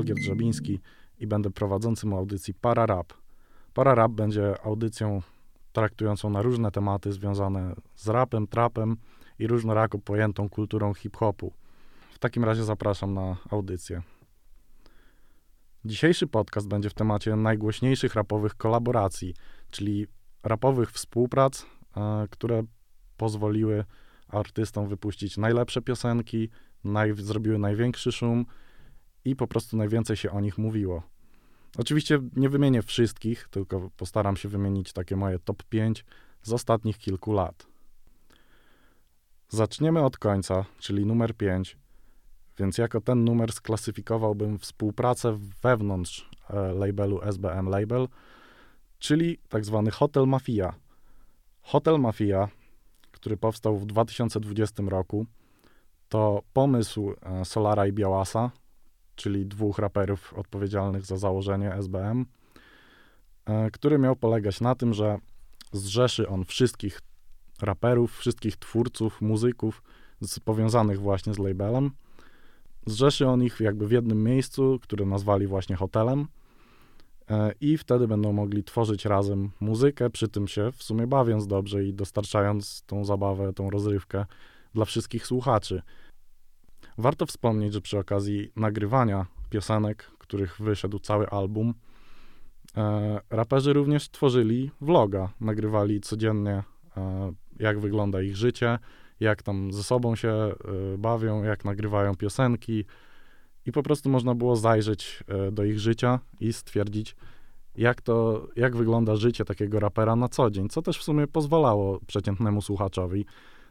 Cześć, jestem Olgier Drzabiński i będę prowadzącym audycji Pararap. Pararap będzie audycją traktującą na różne tematy związane z rapem, trapem i różnorako pojętą kulturą hip-hopu. W takim razie zapraszam na audycję. Dzisiejszy podcast będzie w temacie najgłośniejszych rapowych kolaboracji, czyli rapowych współprac, e, które pozwoliły artystom wypuścić najlepsze piosenki, naj, zrobiły największy szum i po prostu najwięcej się o nich mówiło. Oczywiście nie wymienię wszystkich, tylko postaram się wymienić takie moje top 5 z ostatnich kilku lat. Zaczniemy od końca, czyli numer 5, więc jako ten numer sklasyfikowałbym współpracę wewnątrz e, labelu SBM Label, czyli tak zwany Hotel Mafia. Hotel Mafia, który powstał w 2020 roku, to pomysł e, Solara i Białasa, czyli dwóch raperów odpowiedzialnych za założenie SBM, e, który miał polegać na tym, że zrzeszy on wszystkich raperów, wszystkich twórców, muzyków z, powiązanych właśnie z labelem. Zrzeszy on ich jakby w jednym miejscu, które nazwali właśnie hotelem e, i wtedy będą mogli tworzyć razem muzykę, przy tym się w sumie bawiąc dobrze i dostarczając tą zabawę, tą rozrywkę dla wszystkich słuchaczy. Warto wspomnieć, że przy okazji nagrywania piosenek, których wyszedł cały album, E, raperzy również tworzyli vloga, nagrywali codziennie, e, jak wygląda ich życie, jak tam ze sobą się e, bawią, jak nagrywają piosenki. I po prostu można było zajrzeć e, do ich życia i stwierdzić, jak to, jak wygląda życie takiego rapera na co dzień, co też w sumie pozwalało przeciętnemu słuchaczowi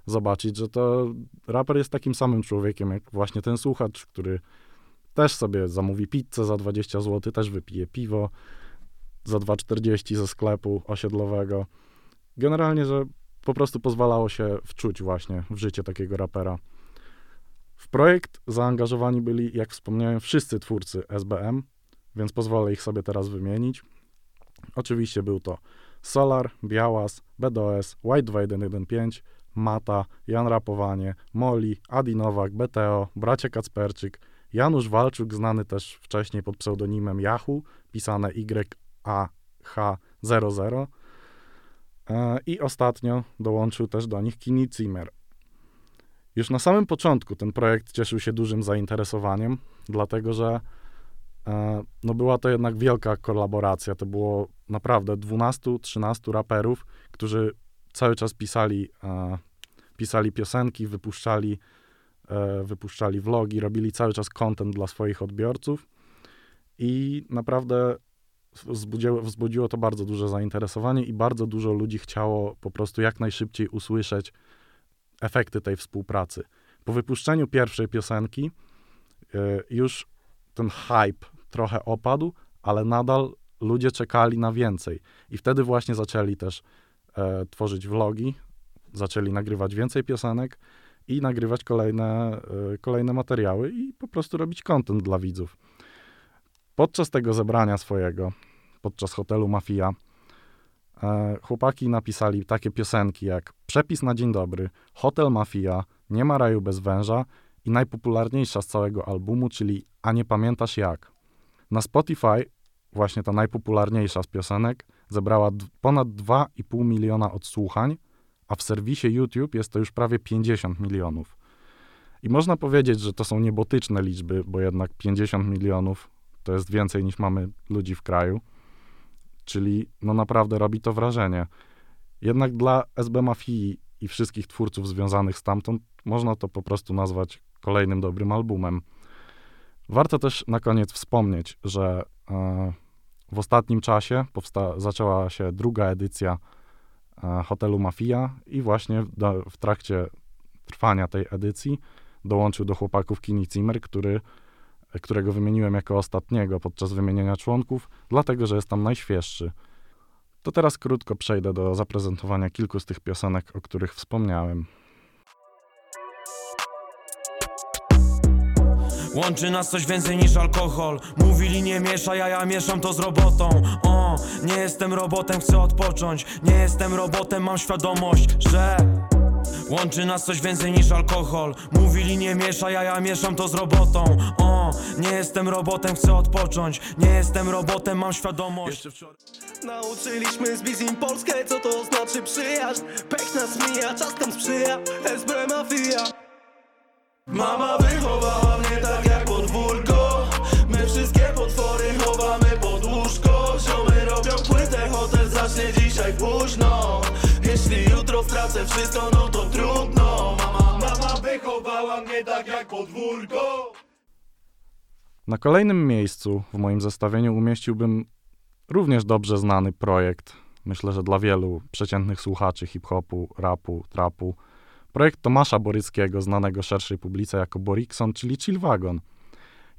zobaczyć, że to raper jest takim samym człowiekiem, jak właśnie ten słuchacz, który też sobie zamówi pizzę za 20 zł, też wypije piwo za 2,40 ze sklepu osiedlowego. Generalnie, że po prostu pozwalało się wczuć właśnie w życie takiego rapera. W projekt zaangażowani byli, jak wspomniałem, wszyscy twórcy SBM, więc pozwolę ich sobie teraz wymienić. Oczywiście był to Solar, Białas, BDOS, White 2115, Mata, Jan Rapowanie, Moli, Adi Nowak, BTO, bracia Kacperczyk, Janusz Walczuk, znany też wcześniej pod pseudonimem Yahoo, pisane YAH00. E, I ostatnio dołączył też do nich Kini Zimmer. Już na samym początku ten projekt cieszył się dużym zainteresowaniem, dlatego że e, no była to jednak wielka kolaboracja. To było naprawdę 12-13 raperów, którzy cały czas pisali, e, pisali piosenki, wypuszczali, e, wypuszczali vlogi, robili cały czas content dla swoich odbiorców i naprawdę wzbudziło, to bardzo duże zainteresowanie i bardzo dużo ludzi chciało po prostu jak najszybciej usłyszeć efekty tej współpracy. Po wypuszczeniu pierwszej piosenki e, już ten hype trochę opadł, ale nadal ludzie czekali na więcej. I wtedy właśnie zaczęli też e, tworzyć vlogi, zaczęli nagrywać więcej piosenek i nagrywać kolejne, e, kolejne materiały i po prostu robić content dla widzów. Podczas tego zebrania swojego, podczas hotelu Mafia, e, chłopaki napisali takie piosenki jak Przepis na dzień dobry, Hotel Mafia, Nie ma raju bez węża i najpopularniejsza z całego albumu, czyli A nie pamiętasz jak. Na Spotify właśnie ta najpopularniejsza z piosenek zebrała ponad 2,5 miliona odsłuchań, a w serwisie YouTube jest to już prawie 50 milionów. I można powiedzieć, że to są niebotyczne liczby, bo jednak 50 milionów to jest więcej niż mamy ludzi w kraju. Czyli no naprawdę robi to wrażenie. Jednak dla SB Mafii i wszystkich twórców związanych stamtąd można to po prostu nazwać kolejnym dobrym albumem. Warto też na koniec wspomnieć, że e, w ostatnim czasie powsta- zaczęła się druga edycja e, hotelu Mafia i właśnie do, w trakcie trwania tej edycji dołączył do chłopaków Kini Zimmer, który, którego wymieniłem jako ostatniego podczas wymienienia członków, dlatego że jest tam najświeższy. To teraz krótko przejdę do zaprezentowania kilku z tych piosenek, o których wspomniałem. Łączy nas coś więcej niż alkohol. Mówili nie mieszaj, a ja mieszam to z robotą. O, nie jestem robotem, chcę odpocząć. Nie jestem robotem, mam świadomość, że Łączy nas coś więcej niż alkohol. Mówili nie mieszaj, a ja mieszam to z robotą. O, nie jestem robotem, chcę odpocząć. Nie jestem robotem, mam świadomość. Nauczyliśmy z Bizim Polskę, co to znaczy przyjaźń. Pech nas mija, czas nam sprzyja. SB Mafia Mama wychowała mnie tak jak podwórko. My wszystkie potwory chowamy pod łóżko. Ziomy robią płytę, hotel zacznie dzisiaj późno. Jeśli jutro stracę wszystko, no to trudno. Mama, mama wychowała mnie tak jak podwórko. Na kolejnym miejscu w moim zestawieniu umieściłbym również dobrze znany projekt, myślę, że dla wielu przeciętnych słuchaczy hip-hopu, rapu, trapu. Projekt Tomasza Boryckiego, znanego szerszej publice jako Borikson, czyli Chillwagon.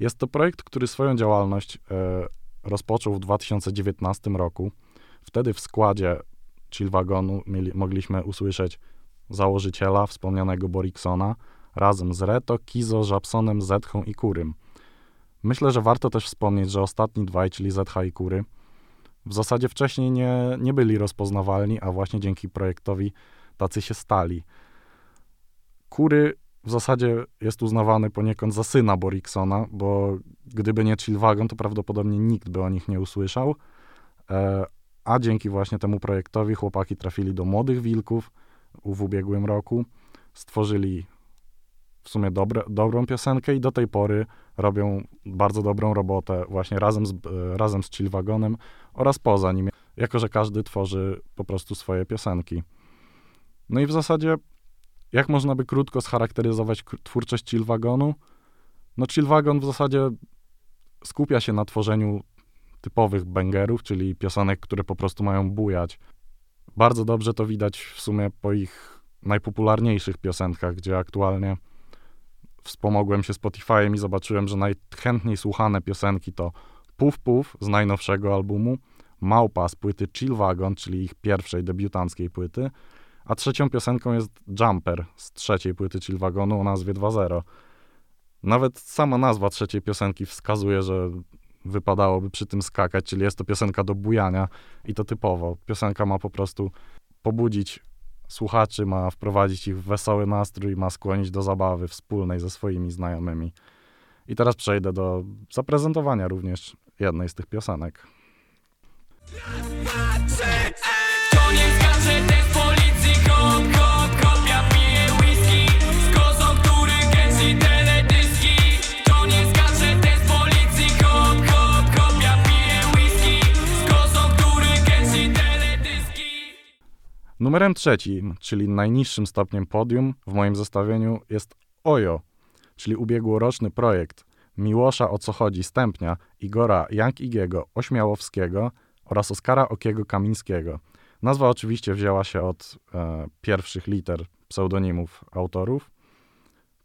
Jest to projekt, który swoją działalność e, rozpoczął w 2019 roku. Wtedy w składzie Chillwagonu mieli, mogliśmy usłyszeć założyciela, wspomnianego Boriksona, razem z Reto, Kizo, Żabsonem, Zetchą i Kurym. Myślę, że warto też wspomnieć, że ostatni dwaj, czyli ZH i Kury, w zasadzie wcześniej nie, nie byli rozpoznawalni, a właśnie dzięki projektowi tacy się stali. Kury w zasadzie jest uznawany poniekąd za syna Boriksona, bo gdyby nie Chillwagon, to prawdopodobnie nikt by o nich nie usłyszał. E, a dzięki właśnie temu projektowi chłopaki trafili do Młodych Wilków w ubiegłym roku, stworzyli w sumie dobre, dobrą piosenkę i do tej pory robią bardzo dobrą robotę właśnie razem z, e, razem z Chillwagonem oraz poza nim, jako że każdy tworzy po prostu swoje piosenki. No i w zasadzie, jak można by krótko scharakteryzować twórczość Chillwagonu? No Chillwagon w zasadzie skupia się na tworzeniu typowych bangerów, czyli piosenek, które po prostu mają bujać. Bardzo dobrze to widać w sumie po ich najpopularniejszych piosenkach, gdzie aktualnie wspomogłem się Spotify'em i zobaczyłem, że najchętniej słuchane piosenki to Puf Puf z najnowszego albumu, Małpa z płyty Chill Wagon, czyli ich pierwszej debiutanckiej płyty, a trzecią piosenką jest Jumper z trzeciej płyty Chill Wagonu o nazwie 2.0. Nawet sama nazwa trzeciej piosenki wskazuje, że wypadałoby przy tym skakać, czyli jest to piosenka do bujania i to typowo. Piosenka ma po prostu pobudzić słuchaczy, ma wprowadzić ich w wesoły nastrój, ma skłonić do zabawy wspólnej ze swoimi znajomymi. I teraz przejdę do zaprezentowania również jednej z tych piosenek. Numerem trzecim, czyli najniższym stopniem podium w moim zestawieniu jest Ojo, czyli ubiegłoroczny projekt Miłosza O Co Chodzi Stępnia, Igora Jank-Igiego Ośmiałowskiego oraz Oskara Okiego Kamińskiego. Nazwa oczywiście wzięła się od e, pierwszych liter pseudonimów autorów,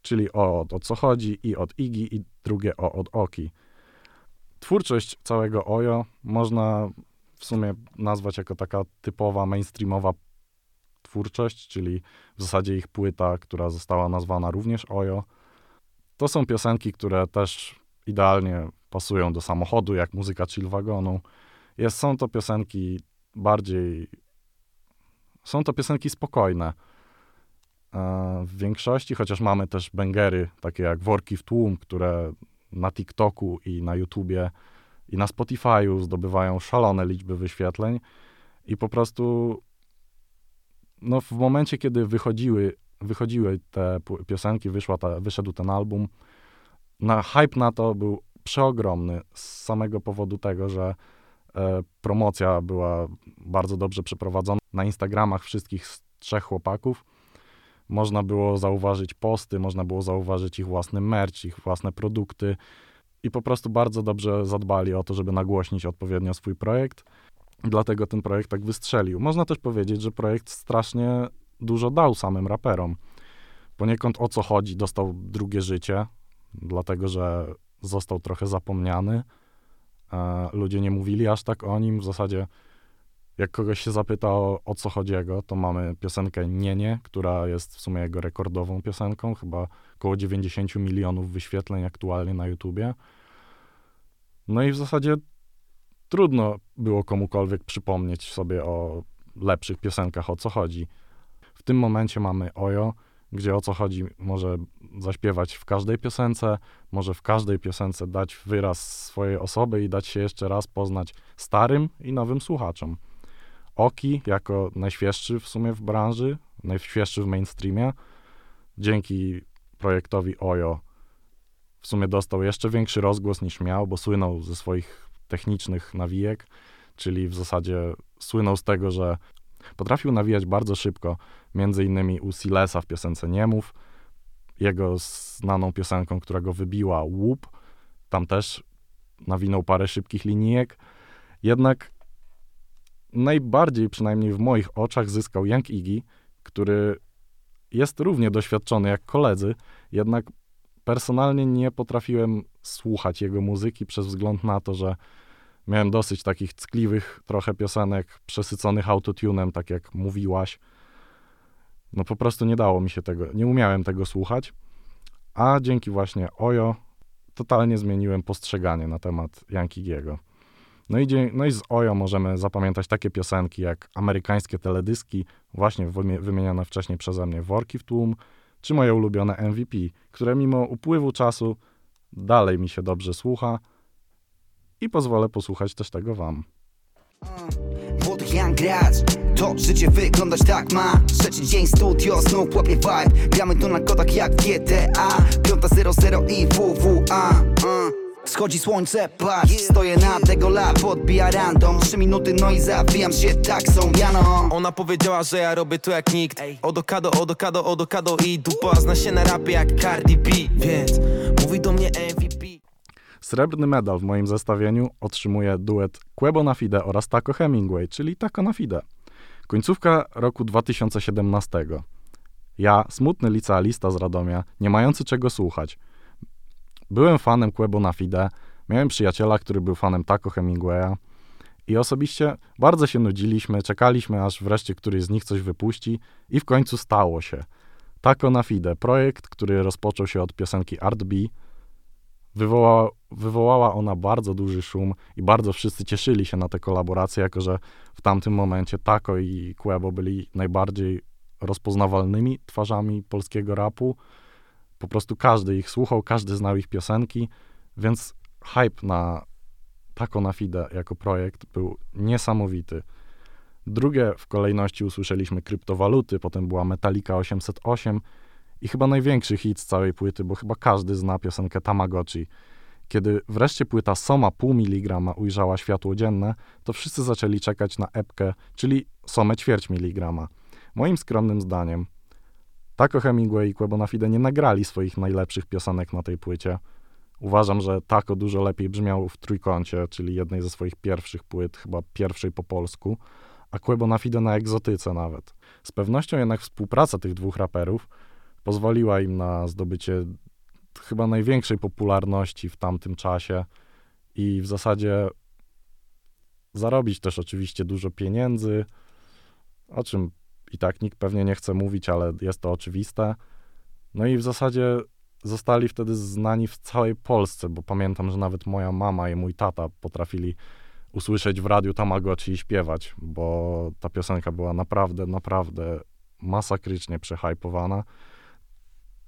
czyli O od O Co Chodzi i od Igi i drugie O od Oki. Twórczość całego Ojo można w sumie nazwać jako taka typowa mainstreamowa twórczość, czyli w zasadzie ich płyta, która została nazwana również Ojo. To są piosenki, które też idealnie pasują do samochodu, jak muzyka chill wagonu. Jest, są to piosenki bardziej... Są to piosenki spokojne. E, W większości, chociaż mamy też bangery, takie jak Worki w tłum, które na TikToku i na YouTubie i na Spotify'u zdobywają szalone liczby wyświetleń i po prostu no w momencie, kiedy wychodziły, wychodziły te piosenki, wyszła ta, wyszedł ten album, na hype na to był przeogromny z samego powodu tego, że e, promocja była bardzo dobrze przeprowadzona. Na Instagramach wszystkich z trzech chłopaków można było zauważyć posty, można było zauważyć ich własny merch, ich własne produkty i po prostu bardzo dobrze zadbali o to, żeby nagłośnić odpowiednio swój projekt. Dlatego ten projekt tak wystrzelił. Można też powiedzieć, że projekt strasznie dużo dał samym raperom. Poniekąd o co chodzi, dostał drugie życie, dlatego że został trochę zapomniany. E, ludzie nie mówili aż tak o nim. W zasadzie, jak kogoś się zapyta o, o co chodziego, to mamy piosenkę Nie Nie, która jest w sumie jego rekordową piosenką, chyba około 90 milionów wyświetleń aktualnie na YouTubie. No i w zasadzie trudno było komukolwiek przypomnieć sobie o lepszych piosenkach, o co chodzi. W tym momencie mamy Ojo, gdzie o co chodzi może zaśpiewać w każdej piosence, może w każdej piosence dać wyraz swojej osoby i dać się jeszcze raz poznać starym i nowym słuchaczom. Oki, jako najświeższy w sumie w branży, najświeższy w mainstreamie, dzięki projektowi Ojo w sumie dostał jeszcze większy rozgłos niż miał, bo słynął ze swoich technicznych nawijek, czyli w zasadzie słynął z tego, że potrafił nawijać bardzo szybko, między innymi u Silesa w piosence Niemów, jego znaną piosenką, która go wybiła, Łup, tam też nawinął parę szybkich linijek, jednak najbardziej, przynajmniej w moich oczach, zyskał Young Iggy, który jest równie doświadczony jak koledzy, jednak personalnie nie potrafiłem słuchać jego muzyki przez wzgląd na to, że miałem dosyć takich ckliwych trochę piosenek, przesyconych autotunem, tak jak mówiłaś. No po prostu nie dało mi się tego, nie umiałem tego słuchać, a dzięki właśnie Ojo totalnie zmieniłem postrzeganie na temat Yankigiego. No i, no i z Ojo możemy zapamiętać takie piosenki jak amerykańskie teledyski, właśnie wymie- wymienione wcześniej przeze mnie Worki w tłum, czy moje ulubione MVP, które mimo upływu czasu dalej mi się dobrze słucha i pozwolę posłuchać też tego wam. Młodych To życie wyglądać tak ma Trzeci dzień studio, znów łapie vibe Gramy tu na jak GTA 5.00 i WWA uh. Schodzi słońce, patrz Stoję na tego la, podbija random. Trzy minuty, no i zawijam się taksą. Jano Ona powiedziała, że ja robię to jak nikt. Odokado, odokado, odokado i dupa Zna się na rapie jak Cardi B. Więc mówi do mnie MVP Srebrny medal w moim zestawieniu otrzymuje duet Quebo na Fide oraz Taco Hemingway, czyli Taco na Fide. Końcówka roku 2017. Ja, smutny licealista z Radomia, nie mający czego słuchać. Byłem fanem Quebo na Fide, miałem przyjaciela, który był fanem Taco Hemingwaya i osobiście bardzo się nudziliśmy, czekaliśmy aż wreszcie któryś z nich coś wypuści i w końcu stało się. Taco na Fide, projekt, który rozpoczął się od piosenki Art B, wywołała, wywołała ona bardzo duży szum i bardzo wszyscy cieszyli się na tę kolaborację, jako że w tamtym momencie Taco i Quebo byli najbardziej rozpoznawalnymi twarzami polskiego rapu. Po prostu każdy ich słuchał, każdy znał ich piosenki, więc hype na Taco na Fide jako projekt był niesamowity. Drugie w kolejności usłyszeliśmy kryptowaluty, potem była Metallica 808 i chyba największy hit z całej płyty, bo chyba każdy zna piosenkę Tamagotchi. Kiedy wreszcie płyta Soma pół miligrama ujrzała światło dzienne, to wszyscy zaczęli czekać na epkę, czyli Somę ćwierć miligrama. Moim skromnym zdaniem, Taco Hemingway i Quebo na Fide nie nagrali swoich najlepszych piosenek na tej płycie. Uważam, że Taco dużo lepiej brzmiał w Trójkącie, czyli jednej ze swoich pierwszych płyt, chyba pierwszej po polsku, a Quebo na Fide na egzotyce nawet. Z pewnością jednak współpraca tych dwóch raperów pozwoliła im na zdobycie chyba największej popularności w tamtym czasie i w zasadzie zarobić też oczywiście dużo pieniędzy, o czym i tak nikt pewnie nie chce mówić, ale jest to oczywiste. No i w zasadzie zostali wtedy znani w całej Polsce, bo pamiętam, że nawet moja mama i mój tata potrafili usłyszeć w radiu Tamagotchi i śpiewać, bo ta piosenka była naprawdę, naprawdę masakrycznie przehypowana.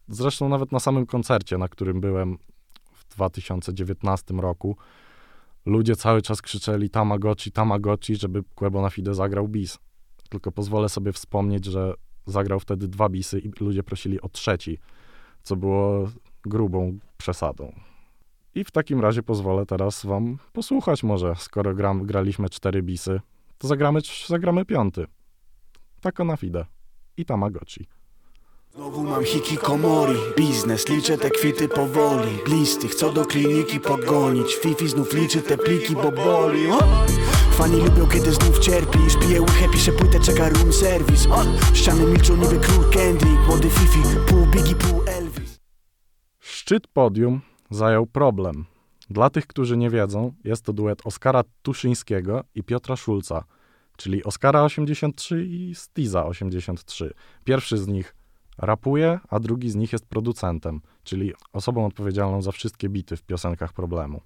Zresztą nawet na samym koncercie, na którym byłem w 2019 roku, ludzie cały czas krzyczeli Tamagotchi, Tamagotchi, żeby Quebo na Fide zagrał bis. Tylko pozwolę sobie wspomnieć, że zagrał wtedy dwa bisy i ludzie prosili o trzeci, co było grubą przesadą. I w takim razie pozwolę teraz wam posłuchać może, skoro gram, graliśmy cztery bisy, to zagramy, zagramy piąty. Tako na fide. I Tamagotchi. Znowu mam biznes, liczę te kwity powoli do kliniki pogonić Fifi znów liczy te pliki, bo boli! Fani lubią, kiedy znów cierpisz łychę, płytę, czeka room service! Ściany milczą niby król Młody Fifi, pół Biggie, pół Elvis Szczyt podium zajął problem. Dla tych, którzy nie wiedzą, jest to duet Oskara Tuszyńskiego i Piotra Szulca, czyli Oskara 83 i Stiza 83. Pierwszy z nich rapuje, a drugi z nich jest producentem, czyli osobą odpowiedzialną za wszystkie bity w piosenkach problemu.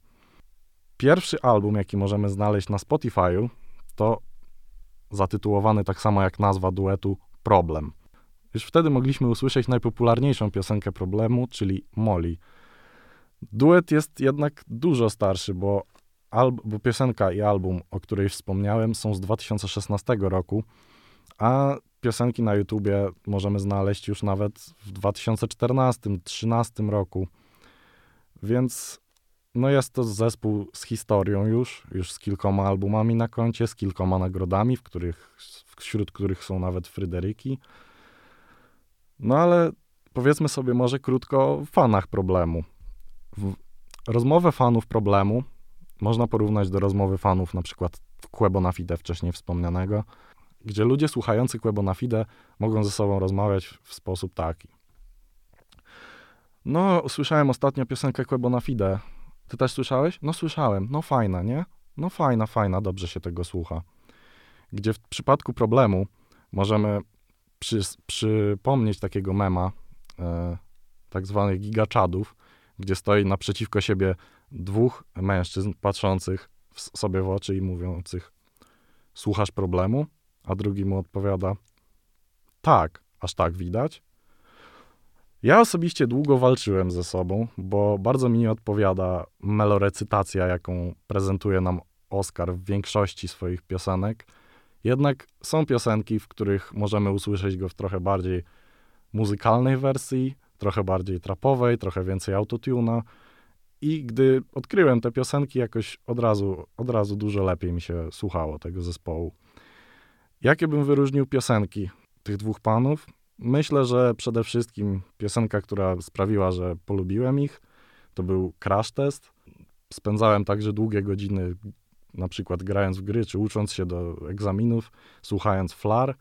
Pierwszy album, jaki możemy znaleźć na Spotify'u, to zatytułowany tak samo jak nazwa duetu Problem. Już wtedy mogliśmy usłyszeć najpopularniejszą piosenkę problemu, czyli Molly. Duet jest jednak dużo starszy, bo, bo piosenka i album, o której wspomniałem, są z 2016 roku, a piosenki na YouTubie możemy znaleźć już nawet w 2014-2013 roku. Więc no jest to zespół z historią już, już z kilkoma albumami na koncie, z kilkoma nagrodami, w których, wśród których są nawet Fryderyki. No ale powiedzmy sobie może krótko o fanach problemu. W, rozmowę fanów problemu można porównać do rozmowy fanów na przykład Quebo na Fide wcześniej wspomnianego, gdzie ludzie słuchający Quebo na Fide mogą ze sobą rozmawiać w sposób taki. No, słyszałem ostatnio piosenkę Quebo na Fide. Ty też słyszałeś? No, słyszałem. No, fajna, nie? No, fajna, fajna, dobrze się tego słucha. Gdzie w przypadku problemu możemy przy, przypomnieć takiego mema, e, tak zwanych gigaczadów, gdzie stoi naprzeciwko siebie dwóch mężczyzn patrzących w, sobie w oczy i mówiących słuchasz problemu? A drugi mu odpowiada tak, aż tak widać. Ja osobiście długo walczyłem ze sobą, bo bardzo mi nie odpowiada melorecytacja, jaką prezentuje nam Oscar w większości swoich piosenek. Jednak są piosenki, w których możemy usłyszeć go w trochę bardziej muzykalnej wersji, trochę bardziej trapowej, trochę więcej autotuna. I gdy odkryłem te piosenki, jakoś od razu, od razu dużo lepiej mi się słuchało tego zespołu. Jakie bym wyróżnił piosenki tych dwóch panów? Myślę, że przede wszystkim piosenka, która sprawiła, że polubiłem ich, to był Crash Test. Spędzałem także długie godziny, na przykład grając w gry, czy ucząc się do egzaminów, słuchając Flar.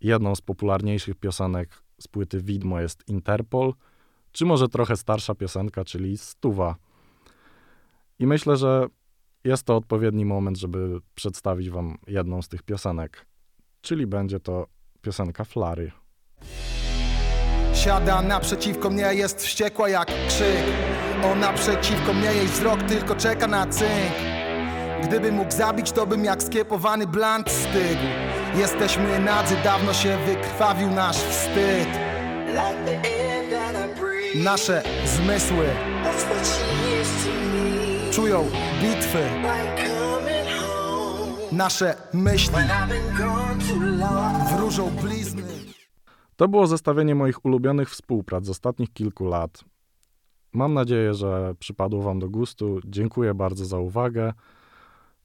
Jedną z popularniejszych piosenek z płyty Widmo jest Interpol, czy może trochę starsza piosenka, czyli Stuwa. I myślę, że jest to odpowiedni moment, żeby przedstawić wam jedną z tych piosenek, czyli będzie to piosenka Flary. Siada naprzeciwko mnie, jest wściekła jak krzyk. Ona przeciwko mnie, jej wzrok tylko czeka na cynk Gdybym mógł zabić, to bym jak skiepowany blant stygł. Jesteśmy nadzy, dawno się wykrwawił nasz wstyd. Nasze zmysły Czują bitwy Nasze myśli Wróżą blizny To było zestawienie moich ulubionych współprac z ostatnich kilku lat. Mam nadzieję, że przypadło Wam do gustu. Dziękuję bardzo za uwagę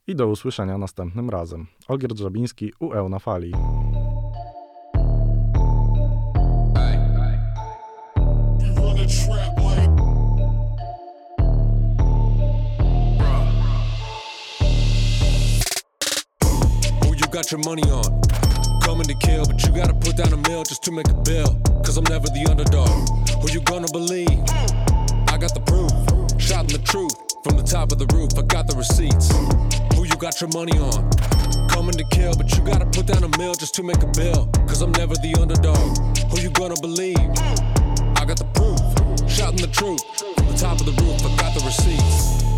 i do usłyszenia następnym razem. Olgier Drzabiński, UE na fali. Who got your money on? Coming to kill, but you gotta put down a mill just to make a bill. Cause I'm never the underdog. Who you gonna believe? I got the proof. Shot in the truth. From the top of the roof, I got the receipts. Who you got your money on? Coming to kill, but you gotta put down a mill just to make a bill. Cause I'm never the underdog. Who you gonna believe? I got the proof. Shot in the truth. From the top of the roof, I got the receipts.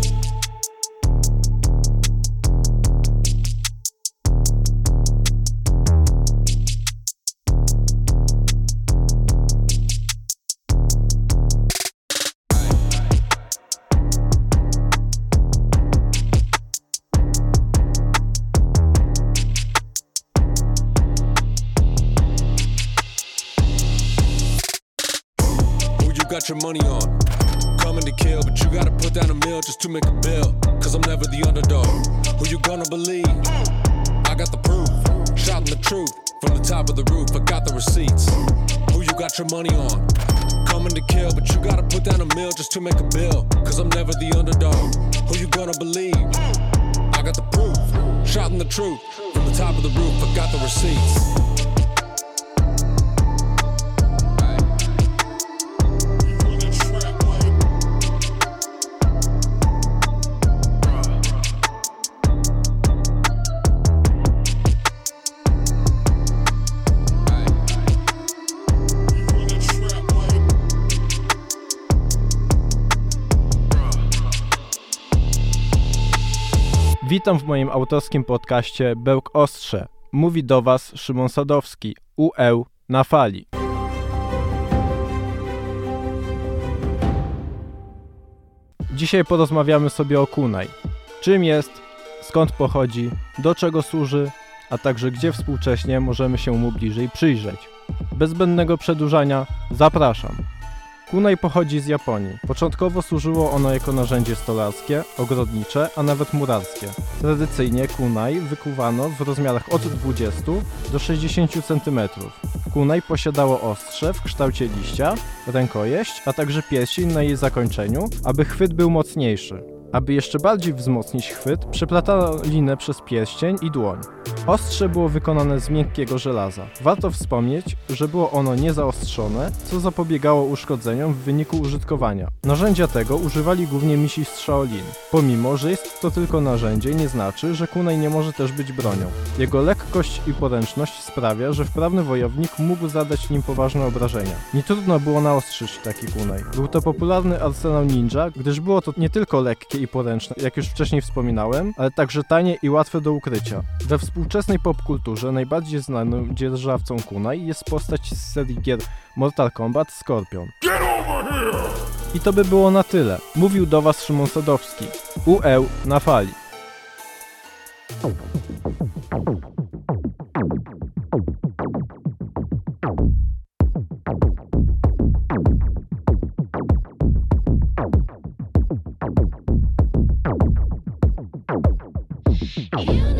Your money on? Coming to kill, but you gotta put down a mill just to make a bill. Cause I'm never the underdog. Who you gonna believe? I got the proof. Shouting the truth. From the top of the roof, I got the receipts. Who you got your money on? Coming to kill, but you gotta put down a mill just to make a bill. Cause I'm never the underdog. Who you gonna believe? I got the proof. Shouting the truth. From the top of the roof, I got the receipts. Witam w moim autorskim podcaście Bełk Ostrze. Mówi do Was Szymon Sadowski, UE na fali. Dzisiaj porozmawiamy sobie o kunaj. Czym jest, skąd pochodzi, do czego służy, a także gdzie współcześnie możemy się mu bliżej przyjrzeć. Bez zbędnego przedłużania zapraszam. Kunai pochodzi z Japonii. Początkowo służyło ono jako narzędzie stolarskie, ogrodnicze, a nawet murarskie. Tradycyjnie kunai wykuwano w rozmiarach od 20 do 60 cm. Kunai posiadało ostrze w kształcie liścia, rękojeść, a także pierścień na jej zakończeniu, aby chwyt był mocniejszy. Aby jeszcze bardziej wzmocnić chwyt, przeplatano linę przez pierścień i dłoń. Ostrze było wykonane z miękkiego żelaza. Warto wspomnieć, że było ono niezaostrzone, co zapobiegało uszkodzeniom w wyniku użytkowania. Narzędzia tego używali głównie misi z Shaolin. Pomimo, że jest to tylko narzędzie, nie znaczy, że kunai nie może też być bronią. Jego lekkość i poręczność sprawia, że wprawny wojownik mógł zadać nim poważne obrażenia. Nie trudno było naostrzyć taki kunai. Był to popularny arsenał ninja, gdyż było to nie tylko lekkie i poręczne, jak już wcześniej wspominałem, ale także tanie i łatwe do ukrycia. We współczesnej popkulturze najbardziej znanym dzierżawcą kunai jest postać z serii gier Mortal Kombat Scorpion. I to by było na tyle. Mówił do Was Szymon Sadowski. UE na fali. you.